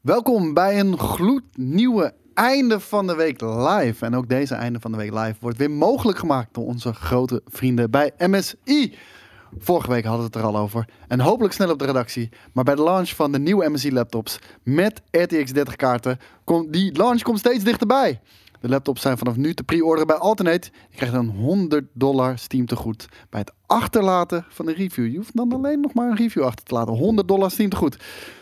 Welkom bij een gloednieuwe einde van de week live. En ook deze einde van de week live wordt weer mogelijk gemaakt door onze grote vrienden bij MSI. Vorige week hadden we het er al over. En hopelijk snel op de redactie. Maar bij de launch van de nieuwe MSI laptops met RTX 30 kaarten, komt die launch komt steeds dichterbij. De laptops zijn vanaf nu te pre-orderen bij Alternate. Je krijgt dan 100 dollar Steam tegoed bij het achterlaten van de review. Je hoeft dan alleen nog maar een review achter te laten. 100 dollar Steam tegoed.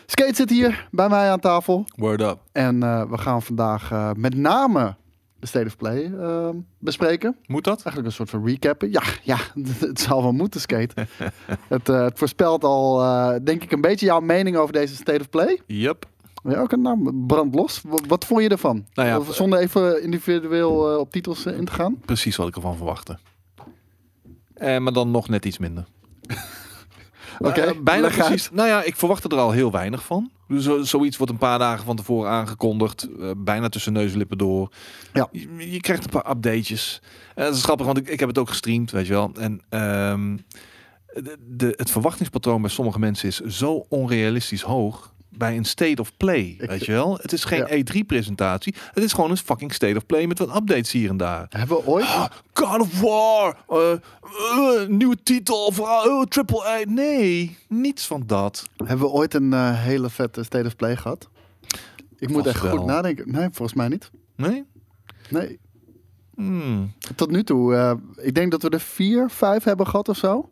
Skate zit hier bij mij aan tafel. Word up. En uh, we gaan vandaag uh, met name de State of Play uh, bespreken. Moet dat? Eigenlijk een soort van recappen. Ja, ja het zal wel moeten, Skate. het, het, voorspelt al, denk ik, een beetje jouw mening over deze State of Play. Yep. Ja, oké, nou, brand los. Wat, wat vond je ervan? Nou ja, Zonder even individueel uh, op titels uh, in te gaan. Precies wat ik ervan verwachtte. Eh, maar dan nog net iets minder. Oké, okay, uh, bijna precies. Nou ja, ik verwachtte er al heel weinig van. Zo, zoiets wordt een paar dagen van tevoren aangekondigd. Bijna tussen neus en lippen door. Ja. Je, je krijgt een paar updatejes. En dat is grappig, want ik, ik heb het ook gestreamd, weet je wel. En um, de, de, het verwachtingspatroon bij sommige mensen is zo onrealistisch hoog bij een state of play, ik, weet je wel? Het is geen ja. E3-presentatie. Het is gewoon een fucking state of play met wat updates hier en daar. Hebben we ooit... Ah, God of War! Uh, uh, nieuwe titel of uh, Triple A. Nee, niets van dat. Hebben we ooit een uh, hele vette state of play gehad? Ik moet echt wel. goed nadenken. Nee, volgens mij niet. Nee? Nee. Hmm. Tot nu toe, uh, ik denk dat we er vier, vijf hebben gehad of zo.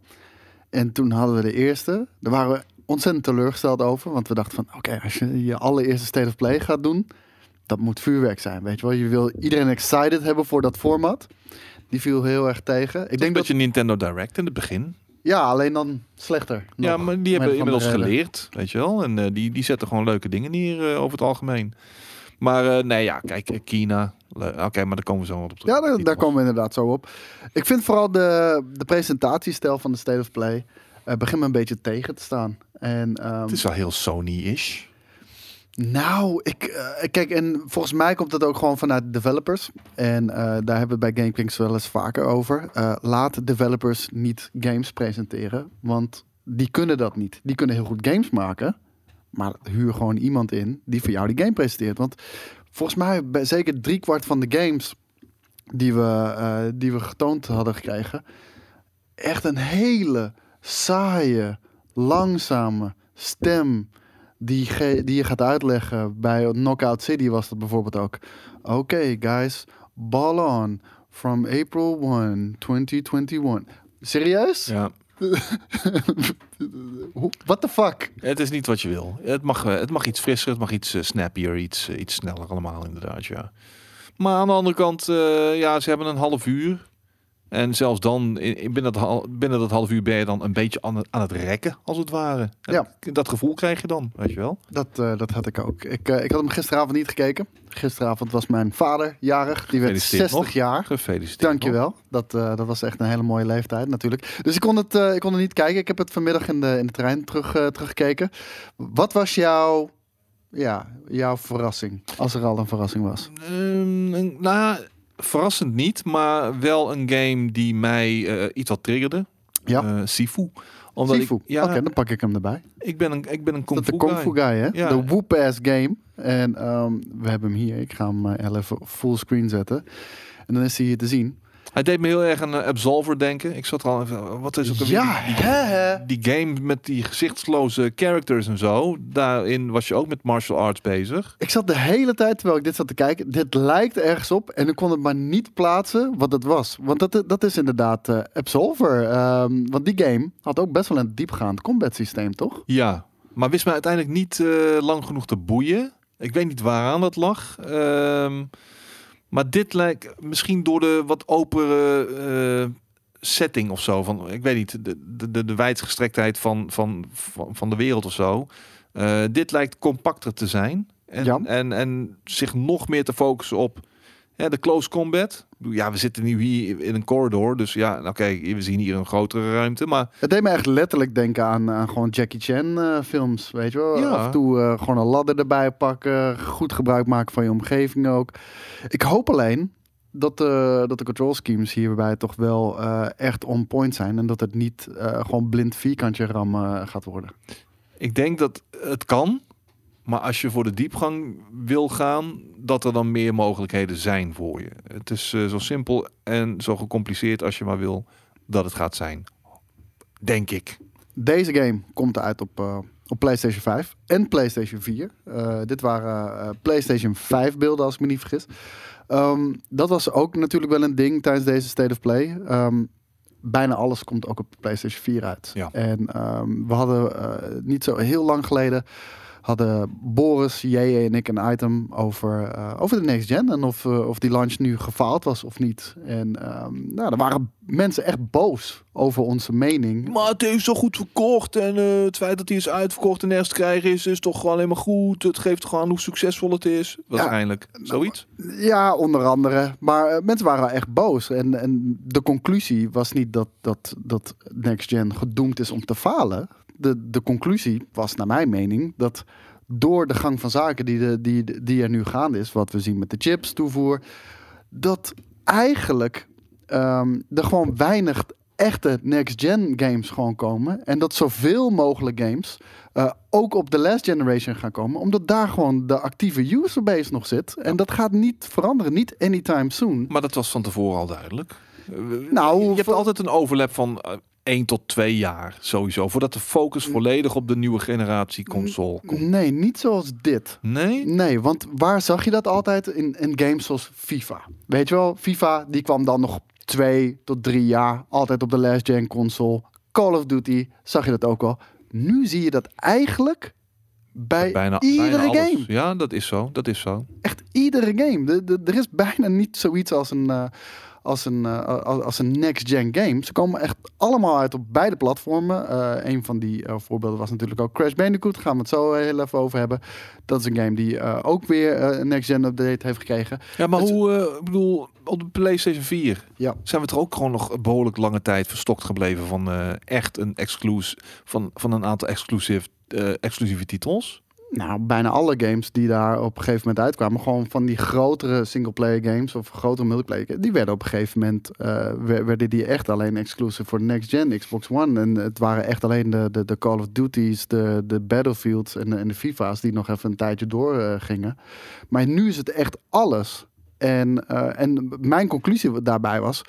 En toen hadden we de eerste. Daar waren we ontzettend teleurgesteld over. Want we dachten van, oké, okay, als je je allereerste State of Play gaat doen, dat moet vuurwerk zijn, weet je wel. Je wil iedereen excited hebben voor dat format. Die viel heel erg tegen. Ik denk dat je Nintendo Direct in het begin. Ja, alleen dan slechter. Nog, ja, maar die hebben inmiddels geleerd, weet je wel. En uh, die, die zetten gewoon leuke dingen neer uh, over het algemeen. Maar uh, nee, ja, kijk, China. Oké, okay, maar daar komen we zo op terug. Ja, daar, daar komen we inderdaad zo op. Ik vind vooral de, de presentatiestijl van de State of Play... Begint me een beetje tegen te staan. En, um, het is wel heel Sony-ish. Nou, ik, uh, kijk, en volgens mij komt dat ook gewoon vanuit developers. En uh, daar hebben we het bij GameKings wel eens vaker over. Uh, laat developers niet games presenteren, want die kunnen dat niet. Die kunnen heel goed games maken, maar huur gewoon iemand in die voor jou die game presenteert. Want volgens mij, bij zeker driekwart van de games die we, die we getoond hadden gekregen, echt een hele saaie, langzame stem die, die je gaat uitleggen. Bij Knockout City was dat bijvoorbeeld ook. Oké, okay, guys, ball on from April 1, 2021. Serieus? Ja. What the fuck? Het is niet wat je wil. Het mag, het mag iets frisser, het mag iets uh, snappier, iets, uh, iets sneller allemaal inderdaad, ja. Maar aan de andere kant, uh, ja, ze hebben een half uur. En zelfs dan, in, binnen, dat, binnen dat half uur ben je dan een beetje aan het, aan het rekken, als het ware. Ja. Dat gevoel krijg je dan, weet je wel. Dat, uh, dat had ik ook. Ik, uh, ik had hem gisteravond niet gekeken. Gisteravond was mijn vader jarig. Die werd 60 nog. jaar. Gefeliciteerd. Dankjewel. Dat, uh, dat was echt een hele mooie leeftijd natuurlijk. Dus ik kon het, ik kon het niet kijken. Ik heb het vanmiddag in de, in de trein terug, teruggekeken. Wat was jouw, ja, jouw verrassing? Als er al een verrassing was. Um, nou verrassend niet, maar wel een game die mij uh, iets wat triggerde. Ja. Uh, Sifu. Omdat Sifu. Ik, ja, Oké, dan pak ik hem erbij. Ik ben een, ik ben een kung fu guy. De kung fu guy, hè? Ja. De whoop-ass game. En um, we hebben hem hier. Ik ga hem uh, even full screen En dan is hij hier te zien. Hij deed me heel erg aan Absolver denken. Ik zat er al even, wat is het? Ja, die, hè, die, game met die gezichtsloze characters en zo. Daarin was je ook met martial arts bezig. Ik zat de hele tijd, terwijl ik dit zat te kijken, dit lijkt ergens op. En ik kon het maar niet plaatsen wat het was. Want dat, dat is inderdaad uh, Absolver. Um, want die game had ook best wel een diepgaand combat systeem, toch? Ja, maar wist me uiteindelijk niet uh, lang genoeg te boeien. Ik weet niet waaraan dat lag. Um, maar dit lijkt misschien door de wat opere uh, setting of zo. Van, ik weet niet, de, de, de wijdgestrektheid van, van, van, van de wereld of zo. Uh, dit lijkt compacter te zijn. En, en, en zich nog meer te focussen op ja, de close combat. Ja, we zitten nu hier in een corridor. Dus ja, oké, okay, we zien hier een grotere ruimte. Maar... Het deed me echt letterlijk denken aan, aan gewoon Jackie Chan uh, films. Weet je wel? Ja. Af en toe uh, gewoon een ladder erbij pakken. Goed gebruik maken van je omgeving ook. Ik hoop alleen dat, uh, dat de control schemes hierbij toch wel echt on point zijn. En dat het niet gewoon blind vierkantje ram gaat worden. Ik denk dat het kan. Maar als je voor de diepgang wil gaan, dat er dan meer mogelijkheden zijn voor je. Het is eh, zo simpel en zo gecompliceerd als je maar wil dat het gaat zijn. Denk ik. Deze game komt uit op, eh, op PlayStation 5 en PlayStation 4. Eh, dit waren PlayStation 5 beelden, als ik me niet vergis. Ehm, dat was ook natuurlijk wel een ding tijdens deze State of Play. Ehm, bijna alles komt ook op PlayStation 4 uit. Ja. En ehm, we hadden niet zo heel lang geleden hadden Boris, JJ en ik een item over, eh, over de next gen en of, eh, of die launch nu gefaald was of niet. En ehm, nou, er waren mensen echt boos over onze mening. Maar het heeft zo goed verkocht en eh, het feit dat hij is uitverkocht en nergens te krijgen is, is toch gewoon alleen maar goed. Het geeft gewoon aan hoe succesvol het is. Waarschijnlijk. Zoiets. Ja, onder andere. Maar mensen waren wel echt boos. En, en de conclusie was niet dat, dat, dat Next Gen gedoemd is om te falen. De, de conclusie was, naar mijn mening, dat door de gang van zaken die, de, die, die er nu gaande is, wat we zien met de chips toevoer, dat eigenlijk ehm, er gewoon weinig echte next-gen games gewoon komen. En dat zoveel mogelijk games eh, ook op de last generation gaan komen. Omdat daar gewoon de actieve userbase nog zit. En dat gaat niet veranderen. Niet anytime soon. Maar dat was van tevoren al duidelijk. Eh, Nou, je hebt altijd een overlap van eh, 1 tot 2 jaar sowieso. Voordat de focus volledig op de nieuwe generatie console komt. Nee, niet zoals dit. Nee? Nee, want waar zag je dat altijd? In, in games zoals FIFA. Weet je wel, FIFA die kwam dan nog twee tot drie jaar. Altijd op de last gen console. Call of Duty zag je dat ook al. Nu zie je dat eigenlijk bij Bijna, iedere bijna game. Ja, dat is zo. Dat is zo. Echt iedere game. De, de, er is bijna niet zoiets als een, eh, als een, eh, als, een next-gen game. Ze komen echt allemaal uit op beide platformen. Eh een van die eh, voorbeelden was natuurlijk ook Crash Bandicoot. Daar gaan we het zo heel even over hebben. Dat is een game die ook weer een next-gen update heeft gekregen. Ja, maar hoe, ik bedoel, op de PlayStation 4 Ja. zijn we er ook gewoon nog een behoorlijk lange tijd verstokt gebleven van echt een exclusive, van, van een aantal exclusive, eh, exclusieve titels. Nou, bijna alle games die daar op een gegeven moment uitkwamen, gewoon van die grotere singleplayer games of grotere multiplayer, die werden op een gegeven moment eh, wer- werden die echt alleen exclusive voor next gen Xbox One. En het waren echt alleen de, de, de Call of Duties, de, de Battlefields en de, en de FIFA's die nog even een tijdje doorgingen. gingen. maar nu is het echt alles. En, eh, en mijn conclusie daarbij was.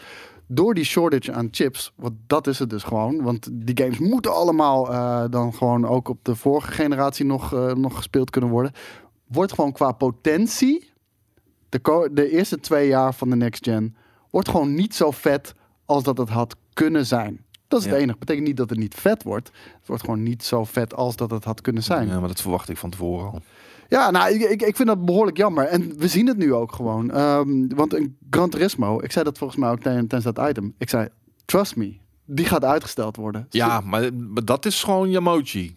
Door die shortage aan chips, want dat is het dus gewoon. Want die games moeten allemaal eh, dan gewoon ook op de vorige generatie nog, eh, nog gespeeld kunnen worden. Wordt gewoon qua potentie, de, de eerste twee jaar van de next gen, wordt gewoon niet zo vet als dat het had kunnen zijn. Dat is Ja. het enige. Betekent niet dat het niet vet wordt. Het wordt gewoon niet zo vet als dat het had kunnen zijn. Ja, maar dat verwacht ik van tevoren al. Ja, nou, ik, ik, ik vind dat behoorlijk jammer. En we zien het nu ook gewoon. Ehm, want een Gran Turismo, ik zei dat volgens mij ook tij- tijdens dat item. Ik zei, trust me, die gaat uitgesteld worden. Ja, maar, maar dat is gewoon Yamochi.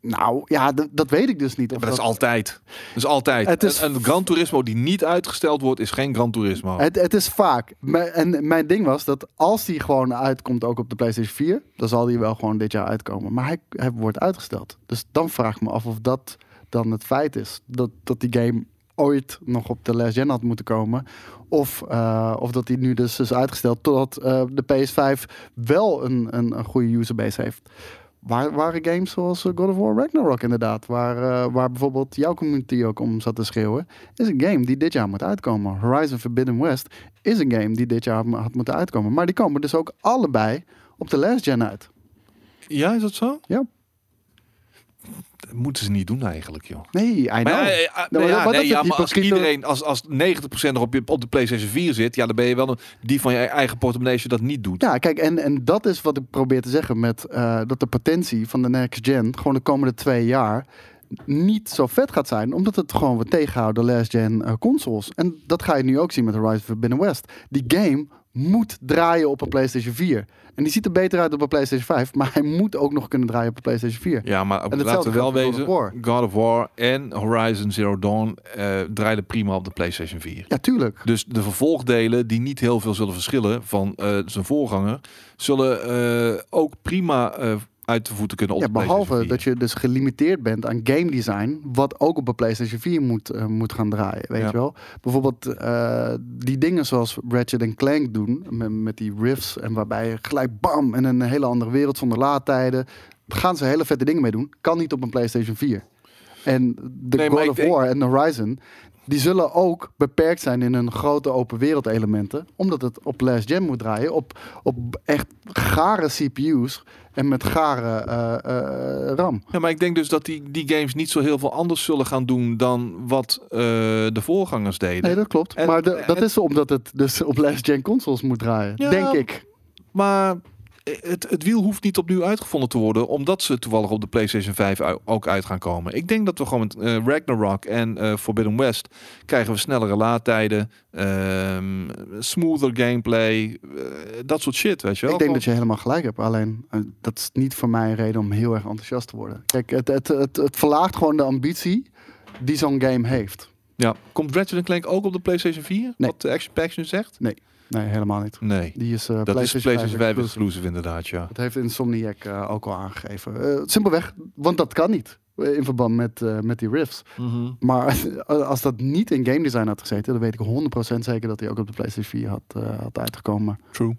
Nou, ja, dat weet ik dus niet. Ja, maar dat is altijd. Dat is altijd. Het is- Een, een Gran Turismo die niet uitgesteld wordt, is geen Gran Turismo. Het, het is vaak. En mijn ding was dat als die gewoon uitkomt, ook op de PlayStation 4, dan zal die wel gewoon dit jaar uitkomen. Maar hij, hij wordt uitgesteld. Dus dan vraag ik me af of dat dan het feit is. Dat, dat die game ooit nog op de last gen had moeten komen. Of, eh, of dat die nu dus is uitgesteld totdat eh, de PS5 wel een, een, een goede userbase heeft. Waar waren games zoals eh, God of War Ragnarok inderdaad, waar, waar bijvoorbeeld jouw community ook om zat te schreeuwen, is een game die dit jaar moet uitkomen. Horizon Forbidden West is een game die dit jaar had moeten uitkomen. Maar die komen dus ook allebei op de last gen uit. Ja, is dat zo? Ja. Dat moeten ze niet doen eigenlijk, joh. Nee, I know. Maar, ja, eh, ja, dat- maar nee, ja, als iedereen, als, als 90% nog op, je, op de PlayStation 4 zit, ja, dan ben je wel een, die van je eigen portemonnee als je dat niet doet. Ja, kijk, en, en dat is wat ik probeer te zeggen met eh, dat de potentie van de next gen gewoon de komende twee jaar niet zo vet gaat zijn, omdat het gewoon wat tegenhoudt de last gen eh, consoles. En dat ga je nu ook zien met Horizon Forbidden West. Die game moet draaien op een PlayStation 4. En die ziet er beter uit op een PlayStation 5, maar hij moet ook nog kunnen draaien op een PlayStation 4. Ja, maar laten we wel God wezen, of War. God of War en Horizon Zero Dawn eh draaiden prima op de PlayStation 4. Ja, tuurlijk. Dus de vervolgdelen, die niet heel veel zullen verschillen van eh, zijn voorganger, zullen eh, ook prima uit de voeten kunnen op Ja, behalve 4. dat je dus gelimiteerd bent aan game design, wat ook op een PlayStation 4 moet, eh, moet gaan draaien. Weet Ja. je wel? Bijvoorbeeld eh, die dingen zoals Ratchet Clank doen, met, met die riffs en waarbij je gelijk bam en een hele andere wereld zonder laadtijden. Gaan ze hele vette dingen mee doen. Kan niet op een PlayStation 4. En de Nee, God of denk- War en Horizon, die zullen ook beperkt zijn in hun grote open wereld elementen. Omdat het op last gen moet draaien. Op, op echt gare CPU's en met gare eh, eh, RAM. Ja, maar ik denk dus dat die, die games niet zo heel veel anders zullen gaan doen dan wat eh, de voorgangers deden. Nee, dat klopt. En- maar de- dat en- is omdat het dus op last gen consoles moet draaien. Ja, denk ik. Maar het, het wiel hoeft niet opnieuw uitgevonden te worden, omdat ze toevallig op de PlayStation 5 u- ook uit gaan komen. Ik denk dat we gewoon met eh, Ragnarok en eh, Forbidden West krijgen we snellere laadtijden, ehm, smoother gameplay, eh, dat soort shit, weet je wel. Ik denk dat je helemaal gelijk hebt. Alleen, dat is niet voor mij een reden om heel erg enthousiast te worden. Kijk, het, het, het, het verlaagt gewoon de ambitie die zo'n game heeft. Ja, komt Ratchet Clank ook op de PlayStation 4? Nee. Wat de Action Pack nu zegt? Nee, helemaal niet. Nee. Die is eh Dat is PlayStation 5 exclusive. inderdaad, ja. Dat heeft Insomniac eh, ook al aangegeven. Eh, simpelweg, want dat kan niet. In verband met, eh, met die riffs. Maar als dat niet in game design had gezeten, dan weet ik 100% zeker dat hij ook op de PlayStation 4 had, eh, had uitgekomen. True.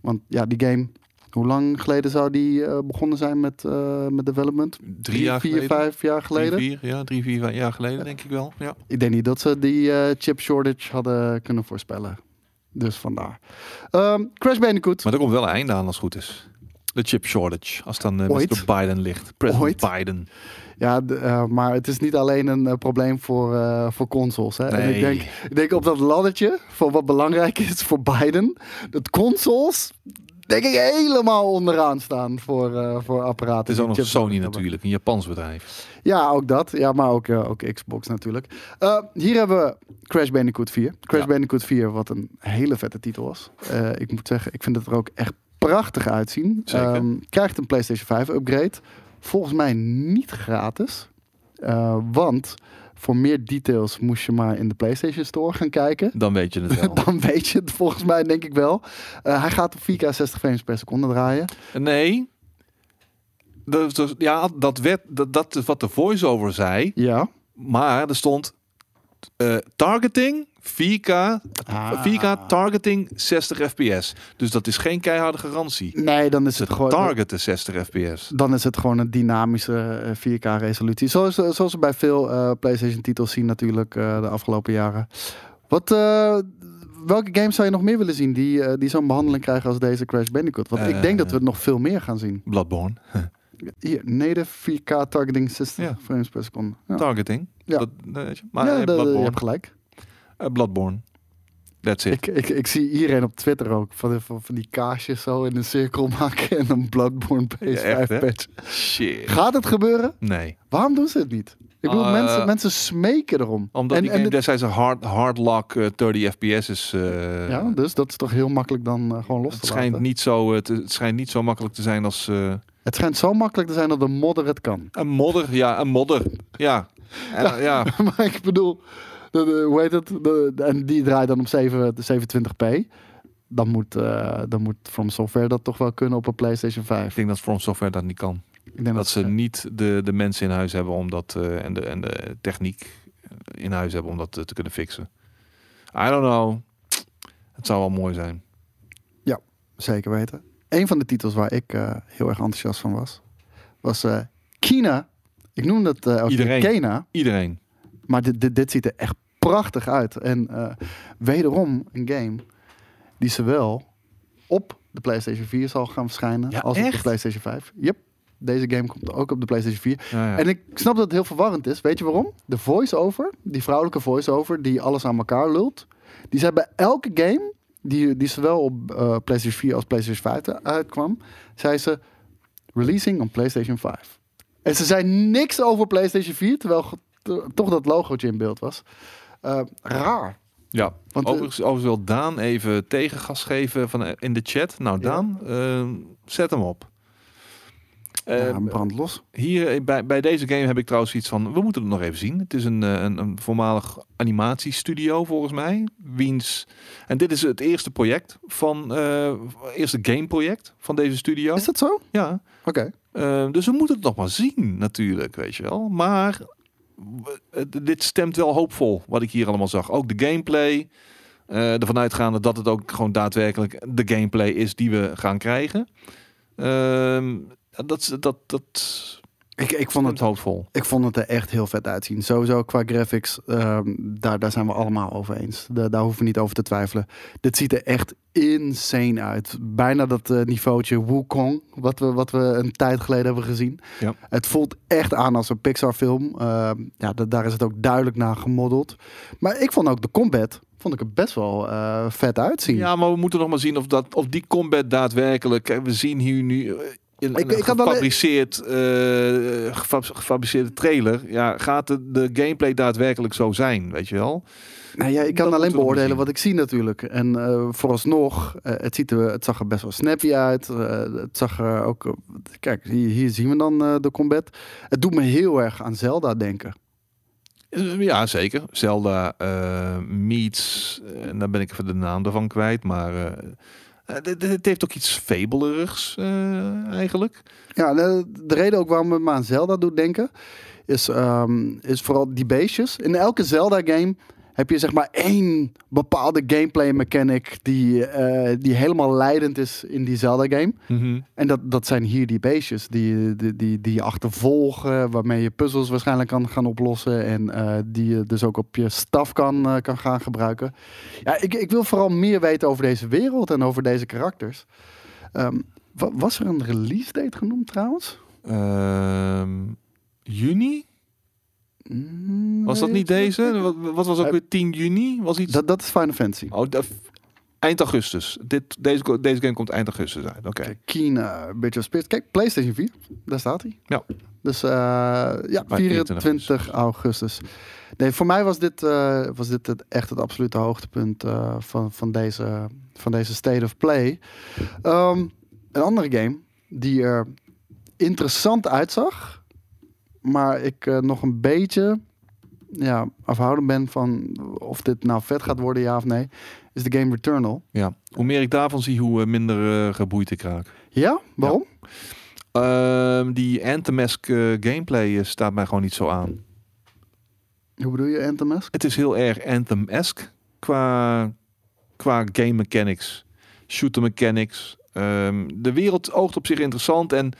Want ja, die game, hoe lang geleden zou die eh, begonnen zijn met, eh, met development? Drie jaar vier, geleden? vijf jaar geleden? Drie, vier, ja, drie, vier jaar geleden denk ik wel. Ja. Ik denk niet dat ze die eh, chip shortage hadden kunnen voorspellen. Dus vandaar. Ehm, Crash Bandicoot. Maar er komt wel een einde aan als het goed is. De chip shortage, als dan uh, Ooit. Mr. Biden ligt. President Ooit. Biden. Ja, eh, maar het is niet alleen een eh, probleem voor, eh, voor consoles. Hè? En Nee. ik denk, ik denk op dat laddertje, voor wat belangrijk is voor Biden, dat consoles, denk ik, helemaal onderaan staan voor, eh, voor apparaten. Het is ook nog Sony hebben. natuurlijk, een Japans bedrijf. Ja, ook dat. Ja, maar ook, eh, ook Xbox natuurlijk. Eh, hier hebben we Crash Bandicoot 4. Crash Ja. Bandicoot 4, wat een hele vette titel was. Ik moet zeggen, ik vind het er ook echt prachtig uitzien. Ehm, krijgt een PlayStation 5 upgrade. Volgens mij niet gratis. Want voor meer details moest je maar in de PlayStation Store gaan kijken. Dan weet je het wel. Dan weet je het volgens mij, denk ik wel. Eh, hij gaat op 4K 60 frames per seconde draaien. nee. Dat- ja, dat, werd, dat, dat is wat de voice-over zei. Ja. Maar er stond eh, targeting 4K, Ah. 4K targeting 60 fps. Dus dat is geen keiharde garantie. Nee, dan is het gewoon... targeten 60 fps. Dan is het gewoon een dynamische eh, 4K-resolutie. Zoals, eh, zoals we bij veel eh, PlayStation-titels zien natuurlijk de afgelopen jaren. Wat, welke games zou je nog meer willen zien die, die zo'n behandeling krijgen als deze Crash Bandicoot? Want ik denk dat we nog veel meer gaan zien. Bloodborne. Hier, native 4K targeting 60 Ja. frames per seconde. Ja, Targeting. Ja. Dat. Maar ja je hebt gelijk. Eh, Bloodborne. That's it. Ik, ik, ik zie iedereen op Twitter ook van, van, van die kaasjes zo in een cirkel maken en een Bloodborne Ja, echt, hè? PS5-patch. Shit. Gaat het gebeuren? Nee. Waarom doen ze het niet? Ik bedoel, Uh, mensen, mensen smeken erom. Omdat en, die en game het- destijds een hard, hard lock eh, 30 fps is. eh, ja, dus dat is toch heel makkelijk dan eh, gewoon los het, te schijnt laten. niet zo, eh, te- het schijnt niet zo makkelijk te zijn als eh, Het schijnt zo makkelijk te zijn dat de modder het kan. een modder. Ja, een modder. Ja. En, ja. maar ik bedoel, de, de- hoe heet het? De, en die draait dan op 7, de 27p. Dan moet, eh, dan moet From Software dat toch wel kunnen op een PlayStation 5. Ik denk dat From Software dat niet kan. Ik denk Dat ze niet de, de mensen in huis hebben om dat eh, en, de, en de techniek in huis hebben om dat eh, te kunnen fixen. I don't know. Het zou wel mooi zijn. Zeker weten. Een van de titels waar ik heel erg enthousiast van was, was Kina. Ik noem dat Iedereen. Kena. Iedereen. Maar dit, dit, dit ziet er echt prachtig uit. En eh, wederom een game die zowel op de PlayStation 4 zal gaan verschijnen Ja, als op de echt? PlayStation 5. Yep. Deze game komt ook op de PlayStation 4. Ja, ja. En ik snap dat het heel verwarrend is. Weet je waarom? De voice-over, die vrouwelijke voice-over die alles aan elkaar lult, die zei bij elke game die, die zowel op eh, PlayStation 4 als PlayStation 5 uitkwam, zei ze releasing on PlayStation 5. En ze zei niks over PlayStation 4, terwijl toch dat logootje in beeld was. Eh, raar. Ja, Want, eh, overigens, overigens wil Daan even tegengas geven van, eh, in de chat. Nou. Daan, zet hem op. Ja, brand los. hier bij, bij deze game heb ik trouwens iets van, we moeten het nog even zien. Het is een, een, een voormalig animatiestudio volgens mij. Wiens, en dit is het eerste project van, eh eerste gameproject van deze studio. Is dat zo? Ja, Oké. dus we moeten het nog maar zien natuurlijk, weet je wel. Maar dit stemt wel hoopvol, wat ik hier allemaal zag. Ook de gameplay, eh ervan uitgaande dat het ook gewoon daadwerkelijk de gameplay is die we gaan krijgen. Ehm, dat, dat, dat, Ik, ik, vond het het, hoofd vol. ik vond het er echt heel vet uitzien. Sowieso qua graphics, ehm, daar, daar zijn we allemaal over eens. Daar, daar hoeven we niet over te twijfelen. Dit ziet er echt insane uit. Bijna dat eh, niveautje Wukong, wat we, wat we een tijd geleden hebben gezien. Ja. Het voelt echt aan als een Pixar film. Ehm, ja, da- daar is het ook duidelijk naar gemodeld. Maar ik vond ook de combat, vond ik er best wel eh, vet uitzien. Ja, maar we moeten nog maar zien of, dat, of die combat daadwerkelijk... Kijk, we zien hier nu eh, een, Ik- een ik wel- gefabriceerd, eh, gefab- gefabriceerde trailer. Ja, gaat de, de gameplay daadwerkelijk zo zijn, weet je wel? Nou ja, ik kan Dat alleen beoordelen wat ik zie natuurlijk. En eh, vooralsnog, eh, het, ziet er, het zag er best wel snappy uit. Het zag er ook... kijk, hier, hier zien we dan de combat. Het doet me heel erg aan Zelda denken. Ja, zeker. Zelda meets, en daar ben ik even de naam ervan kwijt, maar het- het heeft ook iets fabelerigs eh, eigenlijk. Ja, de, de reden ook waarom het me aan Zelda doet denken... Is, ehm, is vooral die beestjes. In elke Zelda-game heb je zeg maar één bepaalde gameplay mechanic... die, eh, die helemaal leidend is in die Zelda-game. En dat, dat zijn hier die beestjes die, die, die, die je achtervolgen, waarmee je puzzels waarschijnlijk kan gaan oplossen. En eh, die je dus ook op je staf kan, eh, kan gaan gebruiken. Ja, ik, ik wil vooral meer weten over deze wereld en over deze karakters. Wa- was er een release date genoemd trouwens? Ehm, juni? Mm, Was dat niet deze? Wat, wat was ook weer 10 juni? Was iets... Dat, dat is Final Fantasy. Oh, dat- eind augustus. Dit, deze, deze game komt eind augustus uit. Oké. Keen uh, Bridge of Spirits. Kijk, PlayStation 4. Daar staat hij. Ja. Dus eh, ja, Maar 24 augustus. Nee, voor mij was dit, eh, was dit het, echt het absolute hoogtepunt eh, van, van, deze, van deze State of Play. Ehm, een andere game die er interessant uitzag, maar ik eh, nog een beetje ja, afhoudend ben van of dit nou vet gaat worden, ja of nee, is de game Returnal. Ja. Hoe meer ik daarvan zie, hoe eh, minder eh, geboeid ik raak. Ja, waarom? Ehm, die Anthem-esque gameplay staat mij gewoon niet zo aan. Hoe bedoel je Anthem Mask? Het is heel erg Anthem-esque qua, qua game mechanics, shooter mechanics. Ehm, de wereld oogt op zich interessant en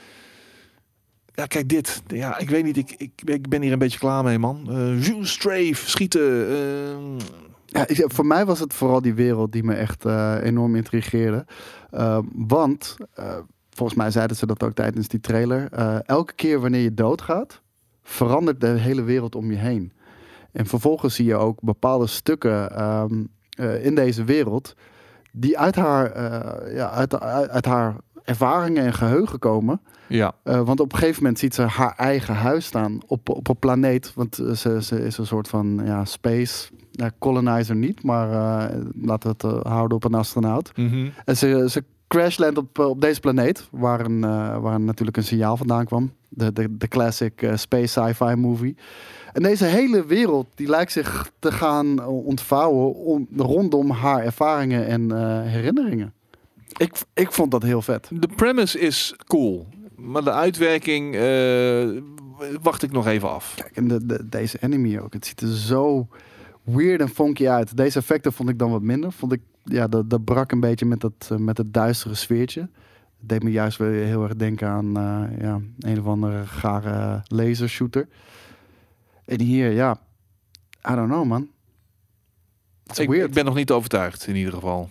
ja, kijk dit. Ja, ik weet niet, ik, ik, ik ben hier een beetje klaar mee, man. Eh zoom, strafe, schieten. ehm, Ja, voor mij was het vooral die wereld die me echt eh, enorm intrigeerde. Uh, want, uh, volgens mij zeiden ze dat ook tijdens die trailer. Uh, elke keer wanneer je doodgaat, verandert de hele wereld om je heen. En vervolgens zie je ook bepaalde stukken um, in deze wereld die uit haar, uh, ja, uit, uit, haar ervaringen en geheugen komen. Ja. Uh, want op een gegeven moment ziet ze haar eigen huis staan op, op een planeet. Want ze, ze is een soort van ja, space ja, colonizer niet, maar uh, laten we het uh, houden op een astronaut. Mm -hmm. En ze, ze crashlandt op, op deze planeet, waar, een, waar natuurlijk een signaal vandaan kwam. De, de, de classic space sci-fi movie. En deze hele wereld die lijkt zich te gaan ontvouwen om, rondom haar ervaringen en herinneringen. Ik, ik vond dat heel vet. De premise is cool, maar de uitwerking uh, wacht ik nog even af. Kijk, en de, de, deze enemy ook. Het ziet er zo weird en funky uit. Deze effecten vond ik dan wat minder. Vond ik, ja, dat, dat brak een beetje met dat, uh, met het duistere sfeertje. Het deed me juist weer heel erg denken aan uh, ja, een of andere gare lasershooter. En hier, ja, I don't know, man. Ik, ik, ben nog niet overtuigd, in ieder geval.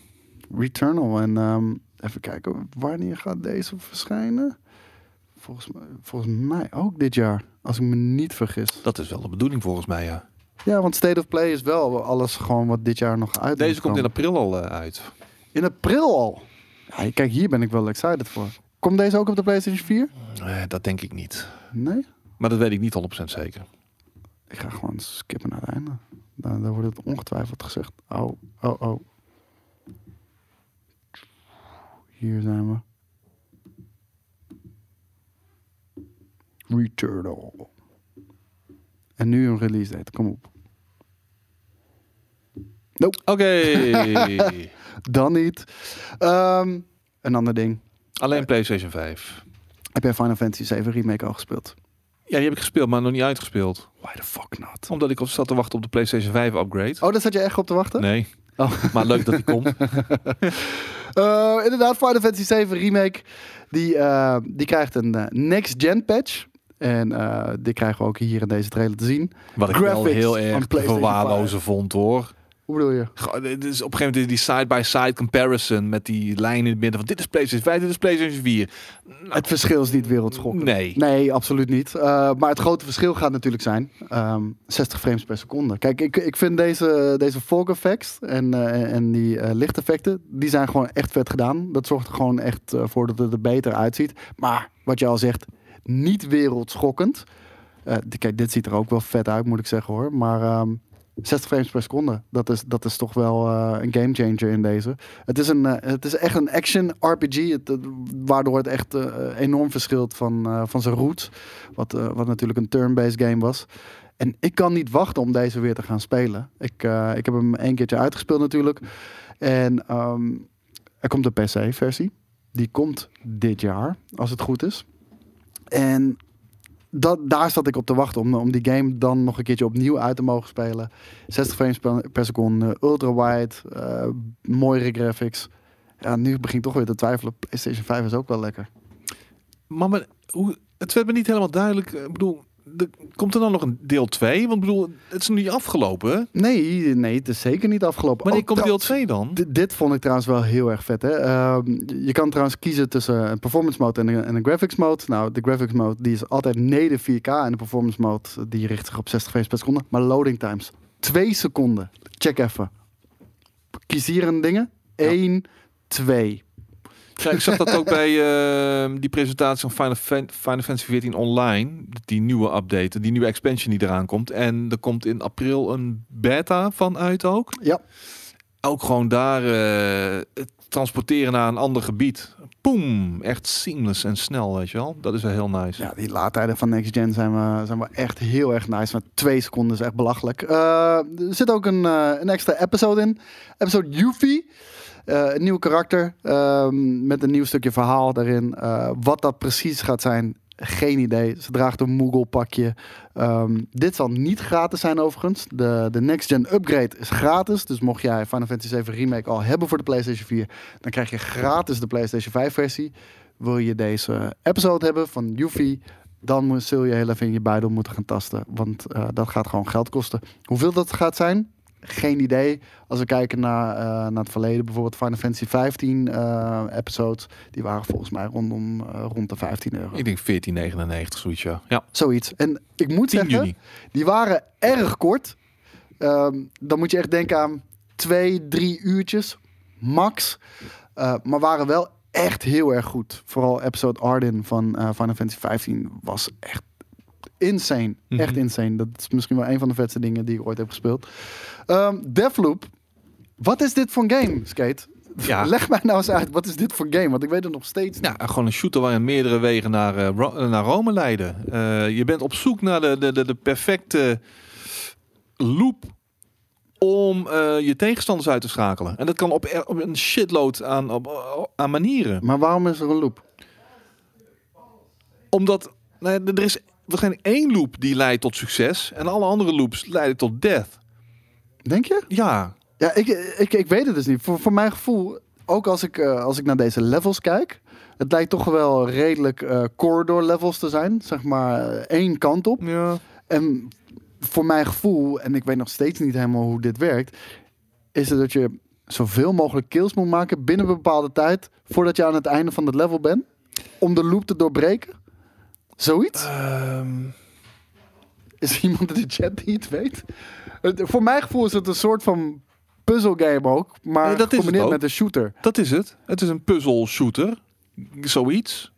Returnal. En um, even kijken, wanneer gaat deze verschijnen? Volgens mij, volgens mij ook dit jaar, als ik me niet vergis. Dat is wel de bedoeling volgens mij, ja. Ja, want State of Play is wel alles gewoon wat dit jaar nog uit Deze komt in april al uh, uit. In april al? Ja, kijk, hier ben ik wel excited voor. Komt deze ook op de PlayStation 4? Uh, dat denk ik niet. Nee? Maar dat weet ik niet 100% zeker. Ik ga gewoon skippen naar het einde. Dan, dan wordt het ongetwijfeld gezegd. Oh, oh, oh. Hier zijn we. Returnal. En nu een release date. Kom op. Nope. Oké. Okay. Dan niet. Um, een ander ding. Alleen PlayStation 5. Heb jij Final Fantasy 7 Remake al gespeeld? Ja, die heb ik gespeeld, maar nog niet uitgespeeld. Why the fuck not? Omdat ik zat te wachten op de PlayStation 5 upgrade. Oh, daar zat je echt op te wachten? Nee. Oh. Maar leuk dat die komt. uh, inderdaad, Final Fantasy 7 Remake. Die, uh, die krijgt een uh, next-gen patch. En eh, dit krijgen we ook hier in deze trailer te zien. Wat ik wel heel erg verwaarlozen vond hoor. Hoe bedoel je? Goh, dit is op een gegeven moment die side-by-side comparison met die lijn in het midden van dit is PlayStation 5, dit is PlayStation 4. Het verschil is niet wereldschokkend. Nee. Nee, absoluut niet. Uh, maar het grote verschil gaat natuurlijk zijn um, 60 frames per seconde. Kijk, ik, ik vind deze, deze fog effects en, uh, en die uh, lichteffecten, die zijn gewoon echt vet gedaan. Dat zorgt er gewoon echt voor dat het er beter uitziet. Maar wat je al zegt, niet wereldschokkend. kijk, dit ziet er ook wel vet uit, moet ik zeggen hoor. Maar um, 60 frames per seconde. Dat is, dat is toch wel uh, een game changer in deze. Het is, een, uh, het is echt een action RPG. Het, uh, waardoor het echt enorm verschilt van, van zijn roots. Wat, wat natuurlijk een turn-based game was. En ik kan niet wachten om deze weer te gaan spelen. Ik, ik heb hem een keertje uitgespeeld natuurlijk. En um, er komt een PC-versie. Die komt dit jaar, als het goed is. En dat, daar zat ik op te wachten om, om die game dan nog een keertje opnieuw uit te mogen spelen. 60 frames per, seconde, ultra wide, uh, mooiere graphics. Ja, nu begin ik toch weer te twijfelen. PlayStation 5 is ook wel lekker. Maar, hoe, het werd me niet helemaal duidelijk. Ik bedoel, de, komt er dan nog een deel 2? Want ik bedoel, het is nu niet afgelopen. Nee, nee, het is zeker niet afgelopen. Wanneer komt deel 2 dan? Dit vond ik trouwens wel heel erg vet. Hè? Uh, je kan trouwens kiezen tussen een performance mode en een, en een, graphics mode. Nou, de graphics mode die is altijd neder 4K en de performance mode die richt zich op 60 frames per seconde. Maar loading times, 2 seconden. Check even. Kies hier een dingen. 1, ja. 2. Ja, ik zag dat ook bij uh, die presentatie van Final, Fan Final Fantasy 14 online. Die nieuwe update, die nieuwe expansion die eraan komt. En er komt in april een beta van uit ook. Ja. Ook gewoon daar uh, het transporteren naar een ander gebied. Poem, echt seamless en snel, weet je wel. Dat is wel heel nice. Ja, die laadtijden van Next Gen zijn we, zijn we echt heel erg nice. Maar twee seconden is echt belachelijk. Uh, er zit ook een, uh, een extra episode in. Episode Yuffie. Uh, een nieuw karakter uh, met een nieuw stukje verhaal daarin. Uh, wat dat precies gaat zijn, geen idee. Ze draagt een Moogle pakje. Um, dit zal niet gratis zijn overigens. De, de Next Gen upgrade is gratis. Dus mocht jij Final Fantasy 7 Remake al hebben voor de PlayStation 4, dan krijg je gratis de PlayStation 5 versie. Wil je deze episode hebben van Yuffie, dan zul je heel even in je buidel moeten gaan tasten. Want uh, dat gaat gewoon geld kosten. Hoeveel dat gaat zijn, geen idee. Als we kijken naar, uh, naar het verleden, bijvoorbeeld Final Fantasy 15 uh, episodes, die waren volgens mij rondom uh, rond de 15 euro. Ik denk 14,99 zoiets, ja. ja. Zoiets. En ik moet zeggen, juni. die waren erg kort. Um, dan moet je echt denken aan twee, drie uurtjes, max. Maar waren wel echt heel erg goed. Vooral episode Arden van Final Fantasy 15 was echt insane. Mm -hmm. Echt insane. Dat is misschien wel een van de vetste dingen die ik ooit heb gespeeld. Um, Deathloop. Wat is dit voor een game, Skate? Ja. Leg mij nou eens uit, wat is dit voor game? Want ik weet het nog steeds niet. Ja, gewoon een shooter waarin meerdere wegen naar, uh, Ro naar Rome leiden. Uh, je bent op zoek naar de, de, de, de perfecte loop om uh, je tegenstanders uit te schakelen. En dat kan op, op een shitload aan, op, aan manieren. Maar waarom is er een loop? Omdat nou, er is waarschijnlijk één loop die leidt tot succes en alle andere loops leiden tot death. Denk je? Ja. Ja, ik, ik, ik weet het dus niet. Voor, voor mijn gevoel, ook als ik, uh, als ik naar deze levels kijk, het lijkt toch wel redelijk uh, corridor levels te zijn. Zeg maar één kant op. Ja. En voor mijn gevoel, en ik weet nog steeds niet helemaal hoe dit werkt, is het dat je zoveel mogelijk kills moet maken binnen een bepaalde tijd voordat je aan het einde van het level bent. Om de loop te doorbreken. Zoiets? Um... Is er iemand in de chat die het weet? Voor mijn gevoel is het een soort van puzzelgame ook, maar dat gecombineerd is met een shooter. Dat is het. Het is een puzzle shooter. Zoiets.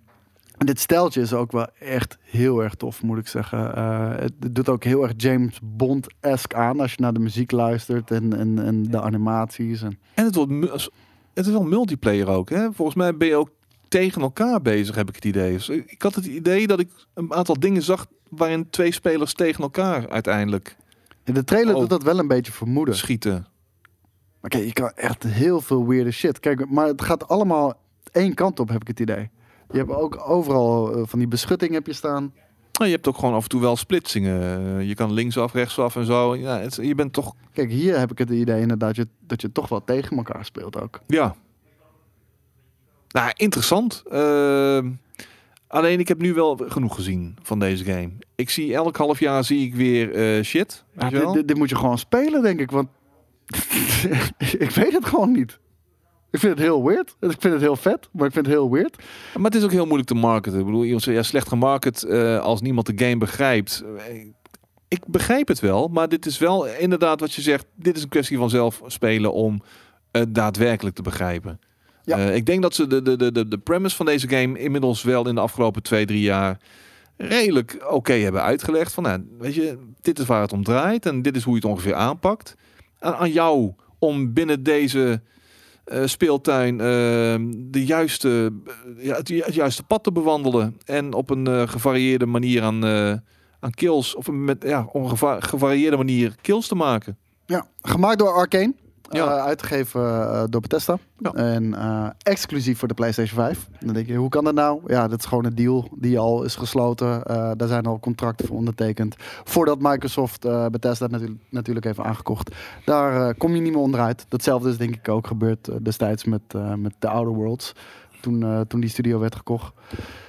En dit steltje is ook wel echt heel erg tof, moet ik zeggen. Uh, het doet ook heel erg James Bond-esque aan als je naar de muziek luistert en, en, en de animaties. En, en het, wordt, het is wel multiplayer ook. Hè? Volgens mij ben je ook tegen elkaar bezig, heb ik het idee. Dus ik had het idee dat ik een aantal dingen zag waarin twee spelers tegen elkaar uiteindelijk. In de trailer oh, doet dat wel een beetje vermoeden. Schieten. Maar kijk, je kan echt heel veel weirde shit. Kijk, maar het gaat allemaal één kant op, heb ik het idee. Je hebt ook overal uh, van die beschutting heb je staan. Nou, je hebt ook gewoon af en toe wel splitsingen. Je kan linksaf, rechtsaf en zo. Ja, het, je bent toch... Kijk, hier heb ik het idee inderdaad dat je, dat je toch wel tegen elkaar speelt ook. Ja. Nou, interessant. Uh, Alleen ik heb nu wel genoeg gezien van deze game. Ik zie elk half jaar zie ik weer eh, shit. Ja, je dit, dit- dit moet je gewoon spelen, denk ik. Want ik weet het gewoon niet. Ik vind het heel weird. Ik vind het heel vet, maar ik vind het heel weird. Maar het is ook heel moeilijk te marketen. Ik bedoel, zegt ja, slecht gemarket eh, als niemand de game begrijpt. Eh, Ik begrijp het wel, maar dit is wel inderdaad wat je zegt. Dit is een kwestie van zelf spelen om het daadwerkelijk te begrijpen. Ja. Eh, ik denk dat ze de, de, de, de, de premise van deze game inmiddels wel in de afgelopen twee, drie jaar redelijk oké hebben uitgelegd. Van, nou, weet je, dit is waar het om draait en dit is hoe je het ongeveer aanpakt. Aan jou om binnen deze eh, speeltuin eh, de juiste, eh, ja, het, ju- het juiste pad te bewandelen en op een gevarieerde manier aan, aan kills of met ja, op een geva- gevarieerde manier kills te maken. Ja, gemaakt door Arcane. Ja. Eh, uitgegeven eh, door Bethesda. Ja. En eh, exclusief voor de PlayStation 5. Dan denk je, hoe kan dat nou? Ja, dat is gewoon een deal die al is gesloten. Daar zijn al contracten voor ondertekend. Voordat Microsoft Bethesda natuurlijk, natuurlijk heeft aangekocht. Daar kom je niet meer onderuit. Datzelfde is denk ik ook gebeurd destijds met, met The Outer Worlds. Toen, toen die studio werd gekocht.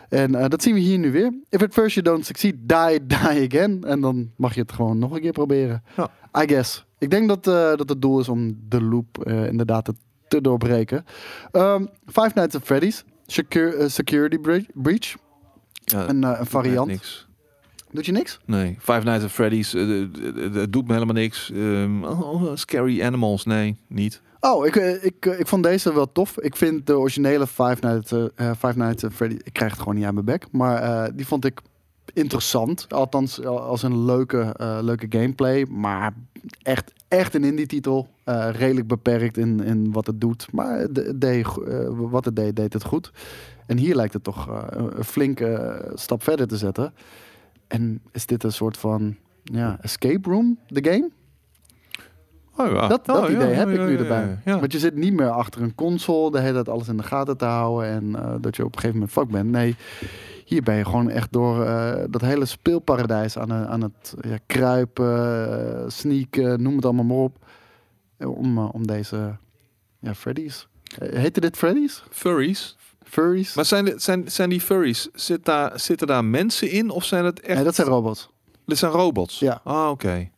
En dat zien we hier nu weer. If at first you don't succeed, die, die again. En dan mag je het gewoon nog een keer proberen. Ja. I guess. Ik denk dat, eh, dat het doel is om de loop eh, inderdaad te, te doorbreken. Ehm, Five Nights at Freddy's. Secure, eh, security Bre- Breach. Een, variant. Niks. Doet je niks? Nee, Five Nights at Freddy's, het doet me helemaal niks. Ehm, oh, oh, scary Animals, nee, niet. Oh, ik, ik, ik vond deze wel tof. Ik vind de originele Five Nights, eh, Five Nights at Freddy... Ik krijg het gewoon niet aan mijn bek. Maar die vond ik interessant. Althans, als een leuke, eh, leuke gameplay. Maar echt, echt een indie titel. Eh, redelijk beperkt in, in wat het doet. Maar de, go- eh, wat het deed, deed het goed. En hier lijkt het toch een flinke stap verder te zetten. En is dit een soort van ja, escape room, de game? Oh, ja. Dat, dat Oh, ja, idee heb ja, ik nu erbij. Want je zit niet meer achter een console, de hele tijd alles in de gaten te houden en dat je op een gegeven moment fuck bent. Nee, hier ben je gewoon echt door eh, dat hele speelparadijs aan, aan het ja, kruipen, eh, sneaken, noem het allemaal maar op. eh, Om, om deze ja, Freddy's. Heette dit Freddy's? Furries. Furries? Maar zijn, zijn, zijn die furries, zit daar, zitten daar mensen in of zijn het echt... Nee, dat zijn robots. Dit zijn robots? Ja. Ah, oké.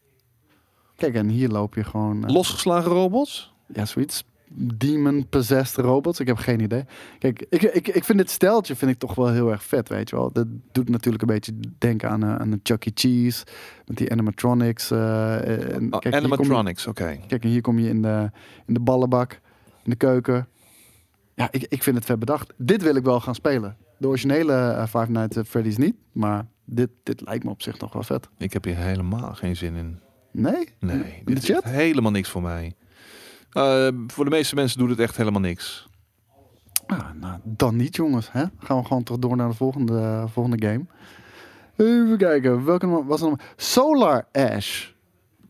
Kijk, en hier loop je gewoon... Losgeslagen robots? Ja, zoiets. Demon-possessed robots. Ik heb geen idee. Kijk, ik, ik, ik vind dit steltje vind ik toch wel heel erg vet, weet je wel. Dat doet natuurlijk een beetje denken aan, een- aan een Chuck E. Cheese. Met die animatronics. eh, en kijk, je- animatronics, oké. Kijk, en hier kom je in de, in de ballenbak, in de keuken. Ja, ik, ik vind het vet bedacht. Dit wil ik wel gaan spelen. De originele eh, Five Nights at Freddy's niet. Maar dit, dit lijkt me op zich nog wel vet. Ik heb hier helemaal geen zin in. Nee? Nee, In dit de is helemaal niks voor mij. Eh, voor de meeste mensen doet het echt helemaal niks. Ah, nou, dan niet, jongens. Hè? Gaan we gewoon toch door naar de volgende, volgende game. Even kijken. Welke was het nog? Solar Ash.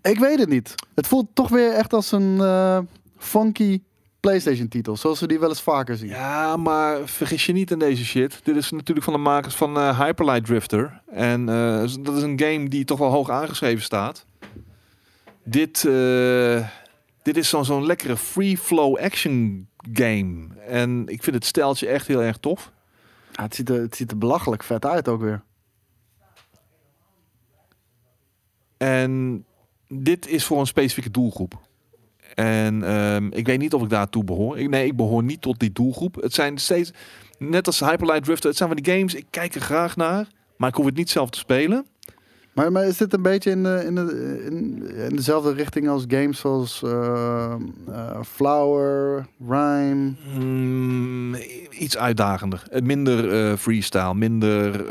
Ik weet het niet. Het voelt toch weer echt als een eh, funky PlayStation-titel. Zoals we die wel eens vaker zien. Ja, maar vergis je niet in deze shit. Dit is natuurlijk van de makers van eh, Hyperlight Drifter. En eh, dat is een game die toch wel hoog aangeschreven staat. Dit, eh, dit is zo'n zo'n lekkere free flow action game. En ik vind het steltje echt heel erg tof. Ja, het, ziet er, het ziet er belachelijk vet uit ook weer. En dit is voor een specifieke doelgroep. En ehm, ik weet niet of ik daartoe behoor. Ik, nee, ik behoor niet tot die doelgroep. Het zijn steeds, net als Hyperlight Drifter, het zijn van die games, ik kijk er graag naar. Maar ik hoef het niet zelf te spelen. Maar, maar is dit een beetje in, de, in, de, in, in dezelfde richting als games zoals eh, eh, Flower, Rhyme? Mm, iets uitdagender. Eh, Minder freestyle, minder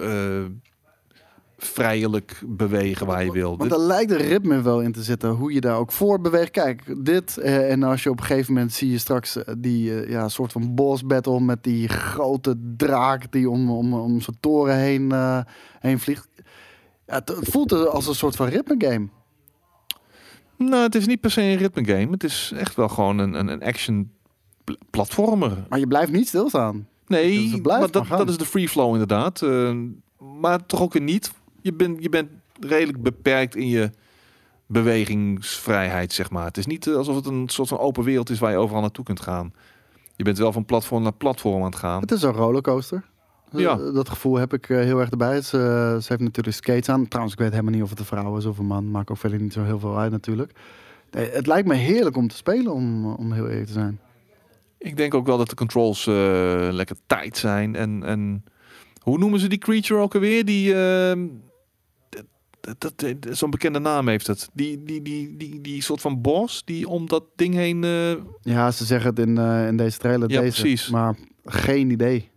vrijelijk bewegen waar je wil. Want er lijkt een ritme wel in te zitten, hoe je daar ook voor beweegt. Kijk, dit eh, en als je op een gegeven moment zie je straks die eh, ja, soort van boss battle met die grote draak die om, om, om zijn toren heen, heen vliegt. Ja, het, het voelt als een soort van ritme game. Nou, het is niet per se een ritme game. Het is echt wel gewoon een, een, een action pl- platformer. Maar je blijft niet stilstaan. Nee, Dus maar dat is de free flow inderdaad. Eh, maar toch ook weer niet. Je bent, je bent redelijk beperkt in je bewegingsvrijheid, zeg maar. Het is niet eh, alsof het een soort van open wereld is waar je overal naartoe kunt gaan. Je bent wel van platform naar platform aan het gaan. Het is een rollercoaster. Ja. Eh, dat gevoel heb ik eh, heel erg erbij. Ze, ze heeft natuurlijk skates aan. Trouwens, ik weet helemaal niet of het een vrouw is of een man. Maakt ook verder niet zo heel veel uit natuurlijk. Nee, het lijkt me heerlijk om te spelen, om, om heel eerlijk te zijn. Ik denk ook wel dat de controls eh, lekker tight zijn. En, en hoe noemen ze die creature ook alweer? Die, ehm, dat, dat, dat- dat- zo'n bekende naam heeft het. Die, die, die, die, die soort van boss die om dat ding heen. eh, Ja, ze zeggen het in, eh, in deze trailer. Ja, deze, precies. Maar geen idee.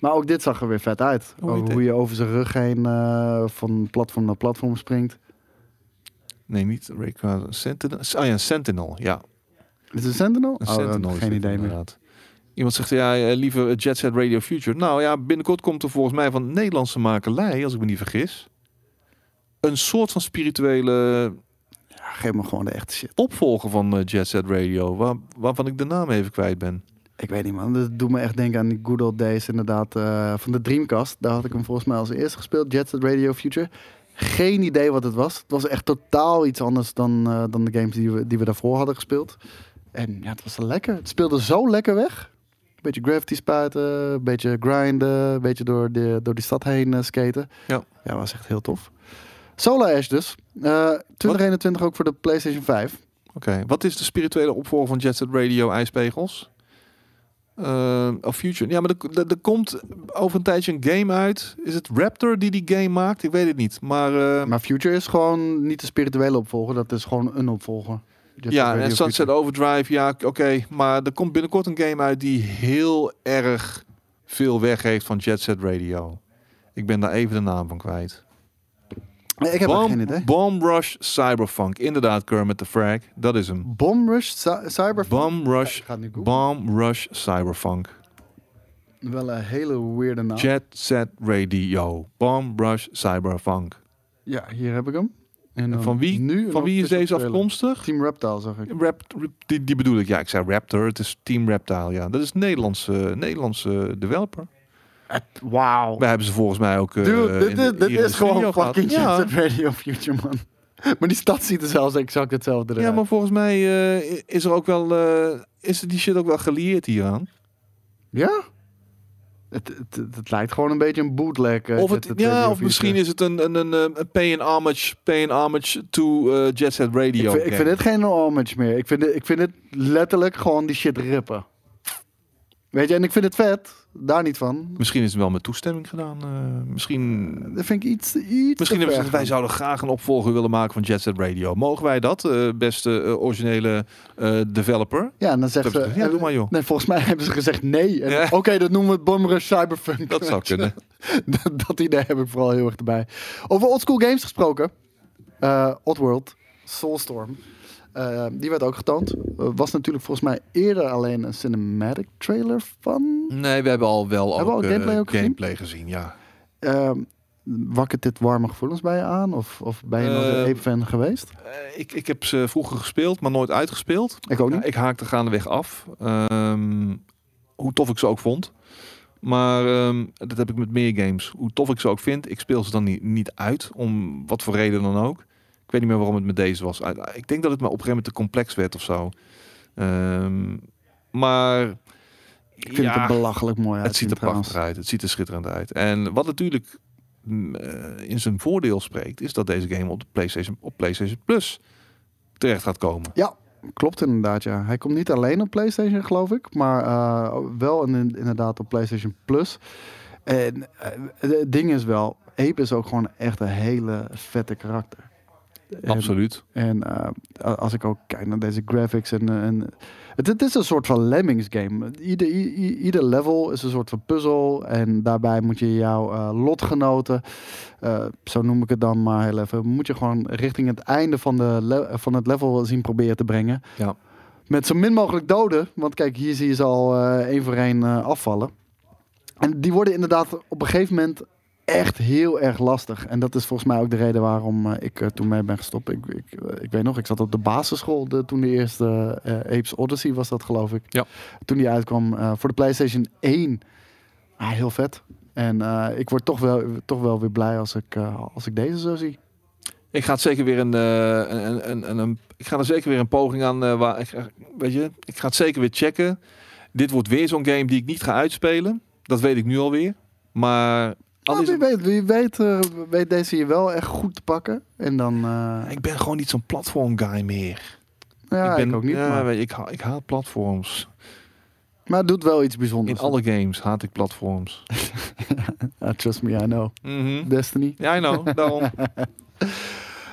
Maar ook dit zag er weer vet uit. Hoe je over zijn rug heen eh, van platform naar platform springt. nee, niet Rayquaza. Sentinel. Ah ja, Sentinel. Ja, Is het een Sentinel? een Oh, Sentinel. is geen idee meer. inderdaad. Iemand zegt ja, eh, liever Jet Set Radio Future. Nou ja, binnenkort komt er volgens mij van Nederlandse makelij, als ik me niet vergis, een soort van spirituele Ja, geef me gewoon de echte shit. opvolger van eh, Jet Set Radio, waar, waarvan ik de naam even kwijt ben. Ik weet niet man, dat doet me echt denken aan die good old days inderdaad eh, van de Dreamcast. Daar had ik hem volgens mij als eerste gespeeld, Jet Set Radio Future. Geen idee wat het was. Het was echt totaal iets anders dan, eh, dan de games die we, die we daarvoor hadden gespeeld. En ja, het was lekker. Het speelde zo lekker weg. Een beetje gravity spuiten, een beetje grinden, een beetje door, de, door die stad heen eh, skaten. Ja. Ja, was echt heel tof. Solar Ash dus. Eh 2021 ook voor de PlayStation 5. Oké, wat is de spirituele opvolger van Jet Set Radio IJspegels? Eh of Future? Ja, maar er, er, er komt over een tijdje een game uit. Is het Raptor die die game maakt? Ik weet het niet. Maar, eh, Maar Future is gewoon niet de spirituele opvolger, dat is gewoon een opvolger. Ja, en Sunset. Overdrive, ja, oké. Maar er komt binnenkort een game uit die heel erg veel weggeeft van Jet Set Radio. Ik ben daar even de naam van kwijt. Ik heb Bomb, geen idee. Bomb Rush Cyberpunk. Inderdaad, Kermit the Frag. Dat is hem. Bomb Rush Cy- Cyberpunk? Bomb Rush. Bomb Rush Cyberpunk. Wel een hele weirde naam. Jet Set Radio. Bomb Rush Cyberpunk. Ja, hier heb ik hem. En Van wie, Nu van wie is official deze trailer. afkomstig? Team Reptile zag ik. Rap, die, die bedoel ik. Ja, ik zei Raptor. Het is Team Reptile. Ja, dat is een Nederlandse, Nederlandse developer. Wauw. Wij hebben ze volgens mij ook. eh, Dude, dit, de- dit, dit hier in is gewoon fucking ja. Jet Set Radio Future, man. Maar die stad ziet er zelfs exact hetzelfde eruit. ja, maar volgens mij eh, is er ook wel. eh, is die shit ook wel gelieerd hieraan? Ja? Het, het, het, het lijkt gewoon een beetje een bootleg. Of, het, ja, Radio of misschien is het een, een, een, eh, een pay and homage, pay and homage to eh, Jet Set Radio. Ik vind, ik game. vind dit geen homage meer. Ik vind, dit, ik vind dit letterlijk gewoon die shit rippen. Weet je, en ik vind het vet. Daar niet van. Misschien is het wel met toestemming gedaan. eh, misschien Dat vind ik iets, iets Misschien hebben ze ver wij zouden graag een opvolger willen maken van Jet Set Radio. Mogen wij dat, eh, beste eh, originele developer? Ja, en dan zegt ze... Ja, doe maar joh. Nee, volgens mij hebben ze gezegd nee. Ja. Oké, dat noemen we het Bomber Cyberpunk. Dat zou kunnen. dat, dat idee heb ik vooral heel erg erbij. Over oldschool games gesproken. Oddworld, Soulstorm. Eh, die werd ook getoond. Eh, was natuurlijk volgens mij eerder alleen een cinematic trailer van. Nee, we hebben al wel Hebben we ook, al eh, gameplay ook gezien? gameplay gezien? Ja. Ehm wakkert dit warme gevoelens bij je aan? Of, of ben je nog Eh, een Ape-fan geweest? Eh, ik, ik heb ze vroeger gespeeld, maar nooit uitgespeeld. Ik ook Ja, niet. ik haakte gaandeweg af. Ehm, hoe tof ik ze ook vond. Maar ehm, dat heb ik met meer games. Hoe tof ik ze ook vind, ik speel ze dan niet, niet uit. Om wat voor reden dan ook. Ik weet niet meer waarom het met deze was. Uit- Ik denk dat het me op een gegeven moment te complex werd of zo. Ehm, maar ik vind het belachelijk mooi uit. het ziet er prachtig uit. Het ziet er schitterend uit. En wat natuurlijk mm, eh, in zijn voordeel spreekt, is dat deze game op de PlayStation, op PlayStation Plus terecht gaat komen. Ja, klopt inderdaad. Ja. Hij komt niet alleen op PlayStation, geloof ik, maar eh, wel in, inderdaad op PlayStation Plus. En eh, het ding is wel, Ape is ook gewoon echt een hele vette karakter. En- Absoluut. En eh, als ik ook kijk naar deze graphics en, eh, en het, het is een soort van Lemmings game. Ieder, ieder level is een soort van puzzel en daarbij moet je jouw eh, lotgenoten, zo noem ik het dan maar heel even, moet je gewoon richting het einde van, de van het level zien proberen te brengen. Ja. Met zo min mogelijk doden, want kijk, hier zie je ze al één voor één afvallen. En die worden inderdaad op een gegeven moment echt heel erg lastig. En dat is volgens mij ook de reden waarom eh, ik er toen mee ben gestopt. Ik, ik, eh, ik weet nog, ik zat op de basisschool de, toen de eerste eh, Apes Odyssey was dat geloof ik. Ja. Toen die uitkwam voor de PlayStation 1. Ah, heel vet. En ik word toch wel, toch wel weer blij als ik, als ik deze zo zie. Ik ga het zeker weer een, een, een, een, ik ga er zeker weer een poging aan. waar ik, weet je, ik ga het zeker weer checken. Dit wordt weer zo'n game die ik niet ga uitspelen. Dat weet ik nu alweer. Maar Nou, wie weet, wie weet, eh, weet deze hier wel echt goed te pakken. En dan, eh, ik ben gewoon niet zo'n platform guy meer. ja, ik, ben, ook niet. Ja, maar, weet je, ik, ha- ik haat platforms. maar het doet wel iets bijzonders. In alle games haat ik platforms. Trust me, I know. Mhm. Destiny. Ja, I know. Daarom.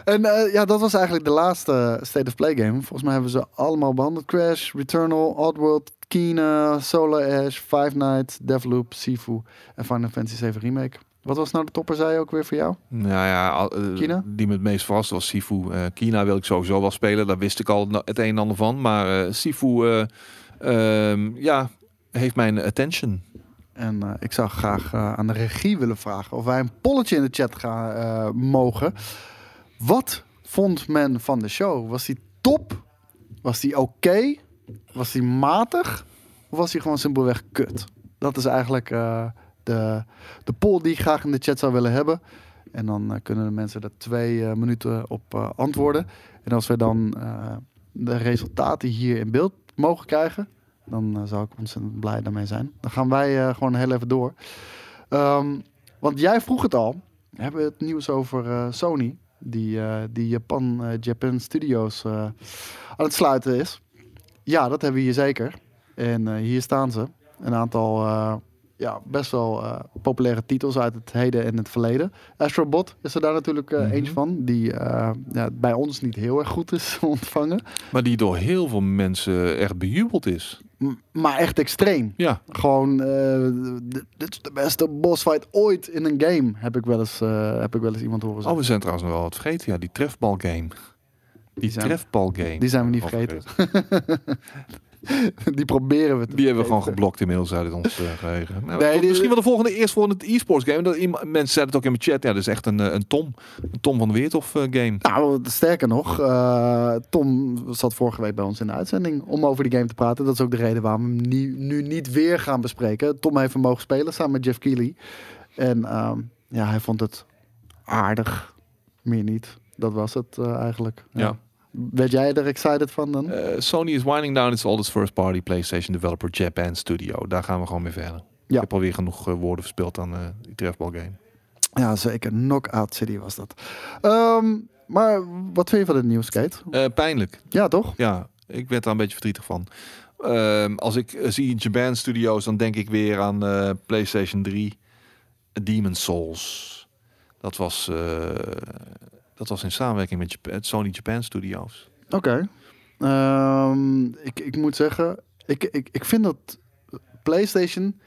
En eh, ja, dat was eigenlijk de laatste State of Play game. Volgens mij hebben ze allemaal behandeld. Crash, Returnal, Oddworld, Kena, Solar Ash, Five Nights, Deathloop, Sifu en Final Fantasy 7 Remake. Wat was nou de topper, zei je ook weer voor jou? Nou ja, al- eh, Kina? die me het meest verraste was Sifu. Eh, Kina wil ik sowieso wel spelen. Daar wist ik al het een en ander van. Maar eh, Sifu, eh, ehm, ja, heeft mijn attention. En ik zou graag aan de regie willen vragen of wij een polletje in de chat gaan mogen. Wat vond men van de show? Was die top? Was die oké? Was die matig? Of was die gewoon simpelweg kut? Dat is eigenlijk eh, de, de poll die ik graag in de chat zou willen hebben. En dan eh, kunnen de mensen er twee eh, minuten op antwoorden. En als we dan de resultaten hier in beeld mogen krijgen, dan zou ik ontzettend blij daarmee zijn. Dan gaan wij gewoon heel even door. Ehm, want jij vroeg het al. We hebben het nieuws over Sony. Die, die Japan, Japan Studios aan het sluiten is. Ja, dat hebben we hier zeker. En eh, hier staan ze. Een aantal eh, ja, best wel eh, populaire titels uit het heden en het verleden. Astrobot is er daar natuurlijk Mhm. eentje van. Die ja, bij ons niet heel erg goed is ontvangen. Maar die door heel veel mensen echt bejubeld is. M- maar echt extreem. Ja, Gewoon, dit is de beste bossfight ooit in een game. Heb ik wel eens, heb ik wel eens iemand horen oh, zeggen. we zijn trouwens nog wel wat vergeten. Ja, die trefbal game. Die, trefbal game. die zijn we niet vergeten. die proberen we te Die hebben we gewoon geblokt inmiddels uit ons eh, geheugen. Nou, Nee, die- Misschien wel de volgende, eerst voor het e-sports game. Dat iemand, mensen zeiden het ook in mijn chat. Ja, dat is echt een, eh, een Tom. Een Tom van de Weertof eh, game. Nou, sterker nog, eh, Tom zat vorige week bij ons in de uitzending om over die game te praten. Dat is ook de reden waarom we hem nu, nu niet weer gaan bespreken. Tom heeft hem mogen spelen samen met Jeff Keighley. En ehm, ja, hij vond het aardig. Meer niet. Dat was het eh, eigenlijk. Ja. Werd jij er excited van dan? Eh, Sony is winding down its oldest first party PlayStation developer Japan Studio. Daar gaan we gewoon mee verder. Ja. Ik heb alweer genoeg eh, woorden verspeeld aan eh, die trefbal game. Ja, zeker. Knockout City was dat. Ehm, maar wat vind je van het nieuws, Kate? Eh, pijnlijk. Ja, toch? Ja, ik werd daar een beetje verdrietig van. Ehm, als ik zie Japan Studios, dan denk ik weer aan eh, PlayStation 3, Demon Souls. Dat was, eh, dat was in samenwerking met Jap- Sony Japan Studios. Oké. Ehm, ik, ik moet zeggen, ik, ik, ik vind dat PlayStation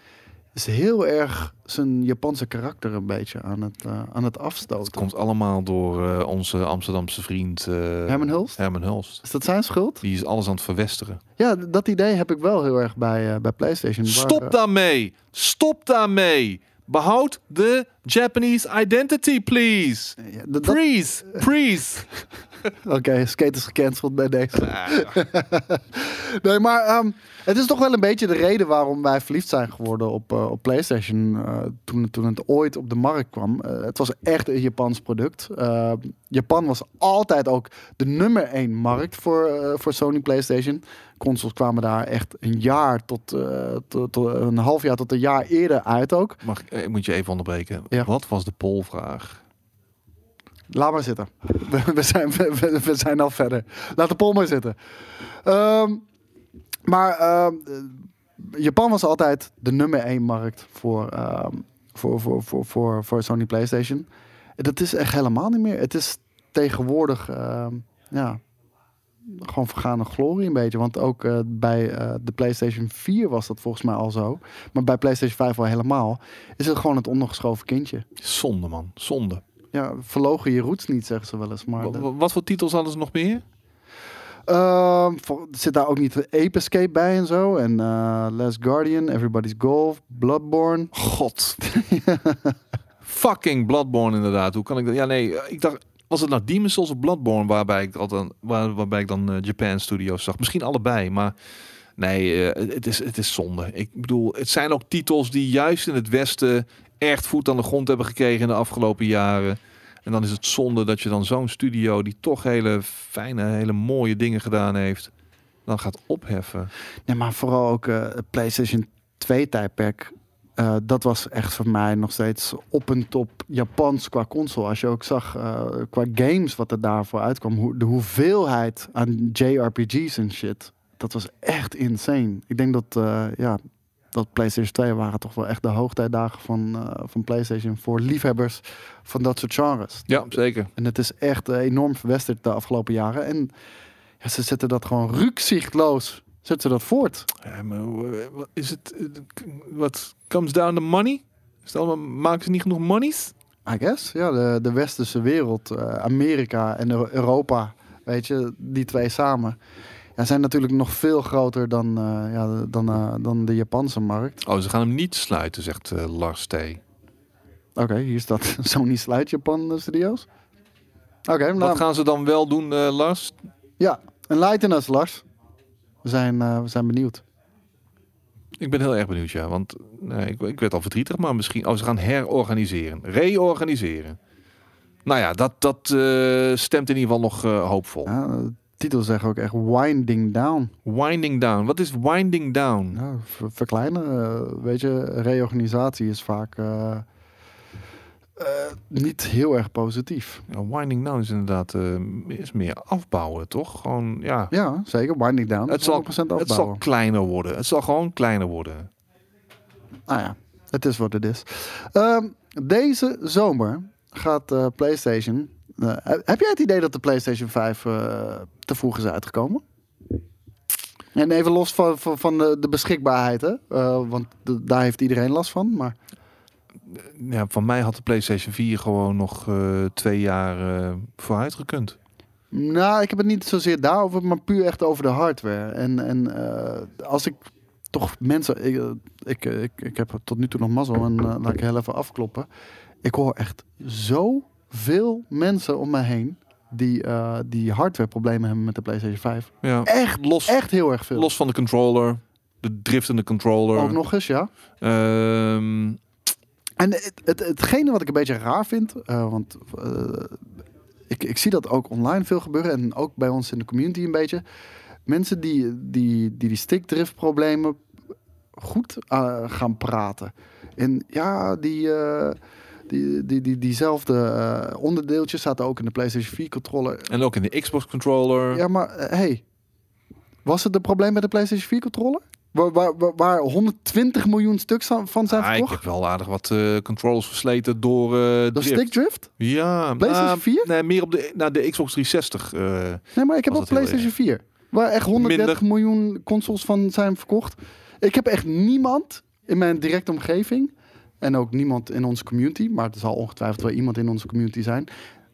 is heel erg zijn Japanse karakter een beetje aan het, eh, aan het afstoten. komt allemaal door eh, onze Amsterdamse vriend eh, Herman Hulst? Herman Hulst. Is dat zijn schuld? Die is alles aan het verwesteren. Ja, dat idee heb ik wel heel erg bij, eh, bij PlayStation. Stop eh, daarmee! Stop daarmee! Behoud de Japanese identity, please! ja, dat- Please! Please! Oké, skate is gecanceld bij deze. nee, maar ehm, het is toch wel een beetje de reden waarom wij verliefd zijn geworden op, eh, op PlayStation eh, toen, toen het ooit op de markt kwam. Eh, het was echt een Japans product. Japan was altijd ook de nummer één markt voor, voor Sony PlayStation. Consoles kwamen daar echt een jaar tot, eh, tot, tot een half jaar tot een jaar eerder uit ook. Mag ik, ik moet je even onderbreken. Ja. Wat was de polvraag? Laat maar zitten. We, we zijn, we, zijn al verder. Laat de pol maar zitten. Ehm, maar ehm, eh, Japan was altijd de nummer één markt voor, ehm, voor, voor, voor, voor, voor Sony PlayStation. Dat is echt helemaal niet meer. Het is tegenwoordig ja, gewoon vergane glorie een beetje. Want ook eh, bij eh, de PlayStation 4 was dat volgens mij al zo. Maar bij PlayStation 5 wel helemaal. Is het gewoon het ondergeschoven kindje. Zonde, man. Zonde. Ja, verlogen je roots niet, zeggen ze wel eens. Maar de- wat voor titels hadden ze nog meer? Vol- zit daar ook niet Ape Escape bij en zo? En eh Last Guardian, Everybody's Golf, Bloodborne. God. Fucking Bloodborne inderdaad. Hoe kan ik dat? Ja, nee. Ik dacht, was het nou Demon's Souls of Bloodborne waarbij ik, waar, waarbij ik dan eh, Japan Studios zag? Misschien allebei, maar nee, eh, het, is, het is zonde. Ik bedoel, het zijn ook titels die juist in het Westen echt voet aan de grond hebben gekregen in de afgelopen jaren. En dan is het zonde dat je dan zo'n studio die toch hele fijne, hele mooie dingen gedaan heeft, dan gaat opheffen. Nee, maar vooral ook het PlayStation 2 tijdperk Eh, dat was echt voor mij nog steeds op en top Japans qua console. Als je ook zag eh, qua games wat er daarvoor uitkwam. Hoe, de hoeveelheid aan JRPG's en shit. Dat was echt insane. Ik denk dat, eh, ja, dat PlayStation 2 waren toch wel echt de hoogtijdagen van, van PlayStation. Voor liefhebbers van dat soort genres. Ja, zeker. En het is echt enorm verwesterd de afgelopen jaren. En ja, ze zetten dat gewoon rukzichtloos. Zetten ze dat voort. Ja, maar eh, is het? eh, Wat comes down to money? Is het allemaal, maken ze niet genoeg monies? I guess. Ja, de, de westerse wereld, eh, Amerika en Eu- Europa, weet je, die twee samen. Ja, zijn natuurlijk nog veel groter dan, ja, dan, dan de Japanse markt. Oh, ze gaan hem niet sluiten, zegt Lars T. Oké, hier staat Sony sluit Japan Studios. Oké, nou, Wat gaan ze dan wel doen, Lars? ja, enlighten us, Lars. We zijn, eh, we zijn benieuwd. Ik ben heel erg benieuwd, ja. Want nee, ik, ik werd al verdrietig, maar misschien... Oh, ze gaan herorganiseren. Reorganiseren. Nou ja, dat, dat eh, stemt in ieder geval nog eh, hoopvol. Ja, de titel zegt ook echt winding down. Winding down. Wat is winding down? Ja, ver- verkleinen, eh, weet je, reorganisatie is vaak eh, eh, niet heel erg positief. Ja, winding down is inderdaad eh, is meer afbouwen, toch? Gewoon, ja. Ja, zeker. Winding down. Het zal, 100% afbouwen. het zal kleiner worden. Het zal gewoon kleiner worden. Nou ja, het is wat het is. Ehm, deze zomer gaat eh, PlayStation. heb jij het idee dat de PlayStation 5 eh, te vroeg is uitgekomen? En even los van, van, van de, de beschikbaarheid, hè? Want de- daar heeft iedereen last van. Maar Ja, van mij had de PlayStation 4 gewoon nog eh, twee jaar eh, vooruit gekund. Nou, ik heb het niet zozeer daarover, maar puur echt over de hardware. En, en eh, als ik toch mensen. Ik, ik, ik, ik heb tot nu toe nog mazzel en laat ik heel even afkloppen. Ik hoor echt zoveel mensen om mij heen die, eh, die hardwareproblemen hebben met de PlayStation 5. Ja. Echt, Los, echt heel erg veel. los van de controller, de driftende controller. Ook nog eens, ja. Ehm, En het, het, hetgene wat ik een beetje raar vind, eh, want eh, ik, ik zie dat ook online veel gebeuren en ook bij ons in de community een beetje. Mensen die die, die, die stickdrift problemen goed eh, gaan praten. En ja, die, die, die, die, diezelfde onderdeeltjes zaten ook in de PlayStation 4 controller. en ook in de Xbox controller. Ja, maar hey, was het een probleem met de PlayStation 4 controller? Waar, waar, waar- waar 120 miljoen stuks van zijn Ah, ik verkocht? heb wel aardig wat eh, controllers versleten door eh Door drift. stickdrift? Ja, PlayStation maar- 4? Nee, meer op de, naar de Xbox 360. eh. Nee, maar ik heb ook PlayStation 4. Waar echt 130 miljoen consoles van zijn verkocht. Ik heb echt niemand in mijn directe omgeving. En ook niemand in onze community. Maar er zal ongetwijfeld wel iemand in onze community zijn.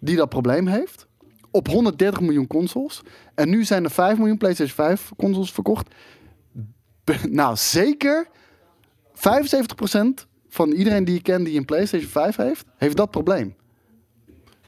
Die dat probleem heeft. Op 130 miljoen consoles. En nu zijn er 5 miljoen PlayStation 5 consoles verkocht. Nou, zeker 75% van iedereen die ik ken die een PlayStation 5 heeft, heeft dat probleem.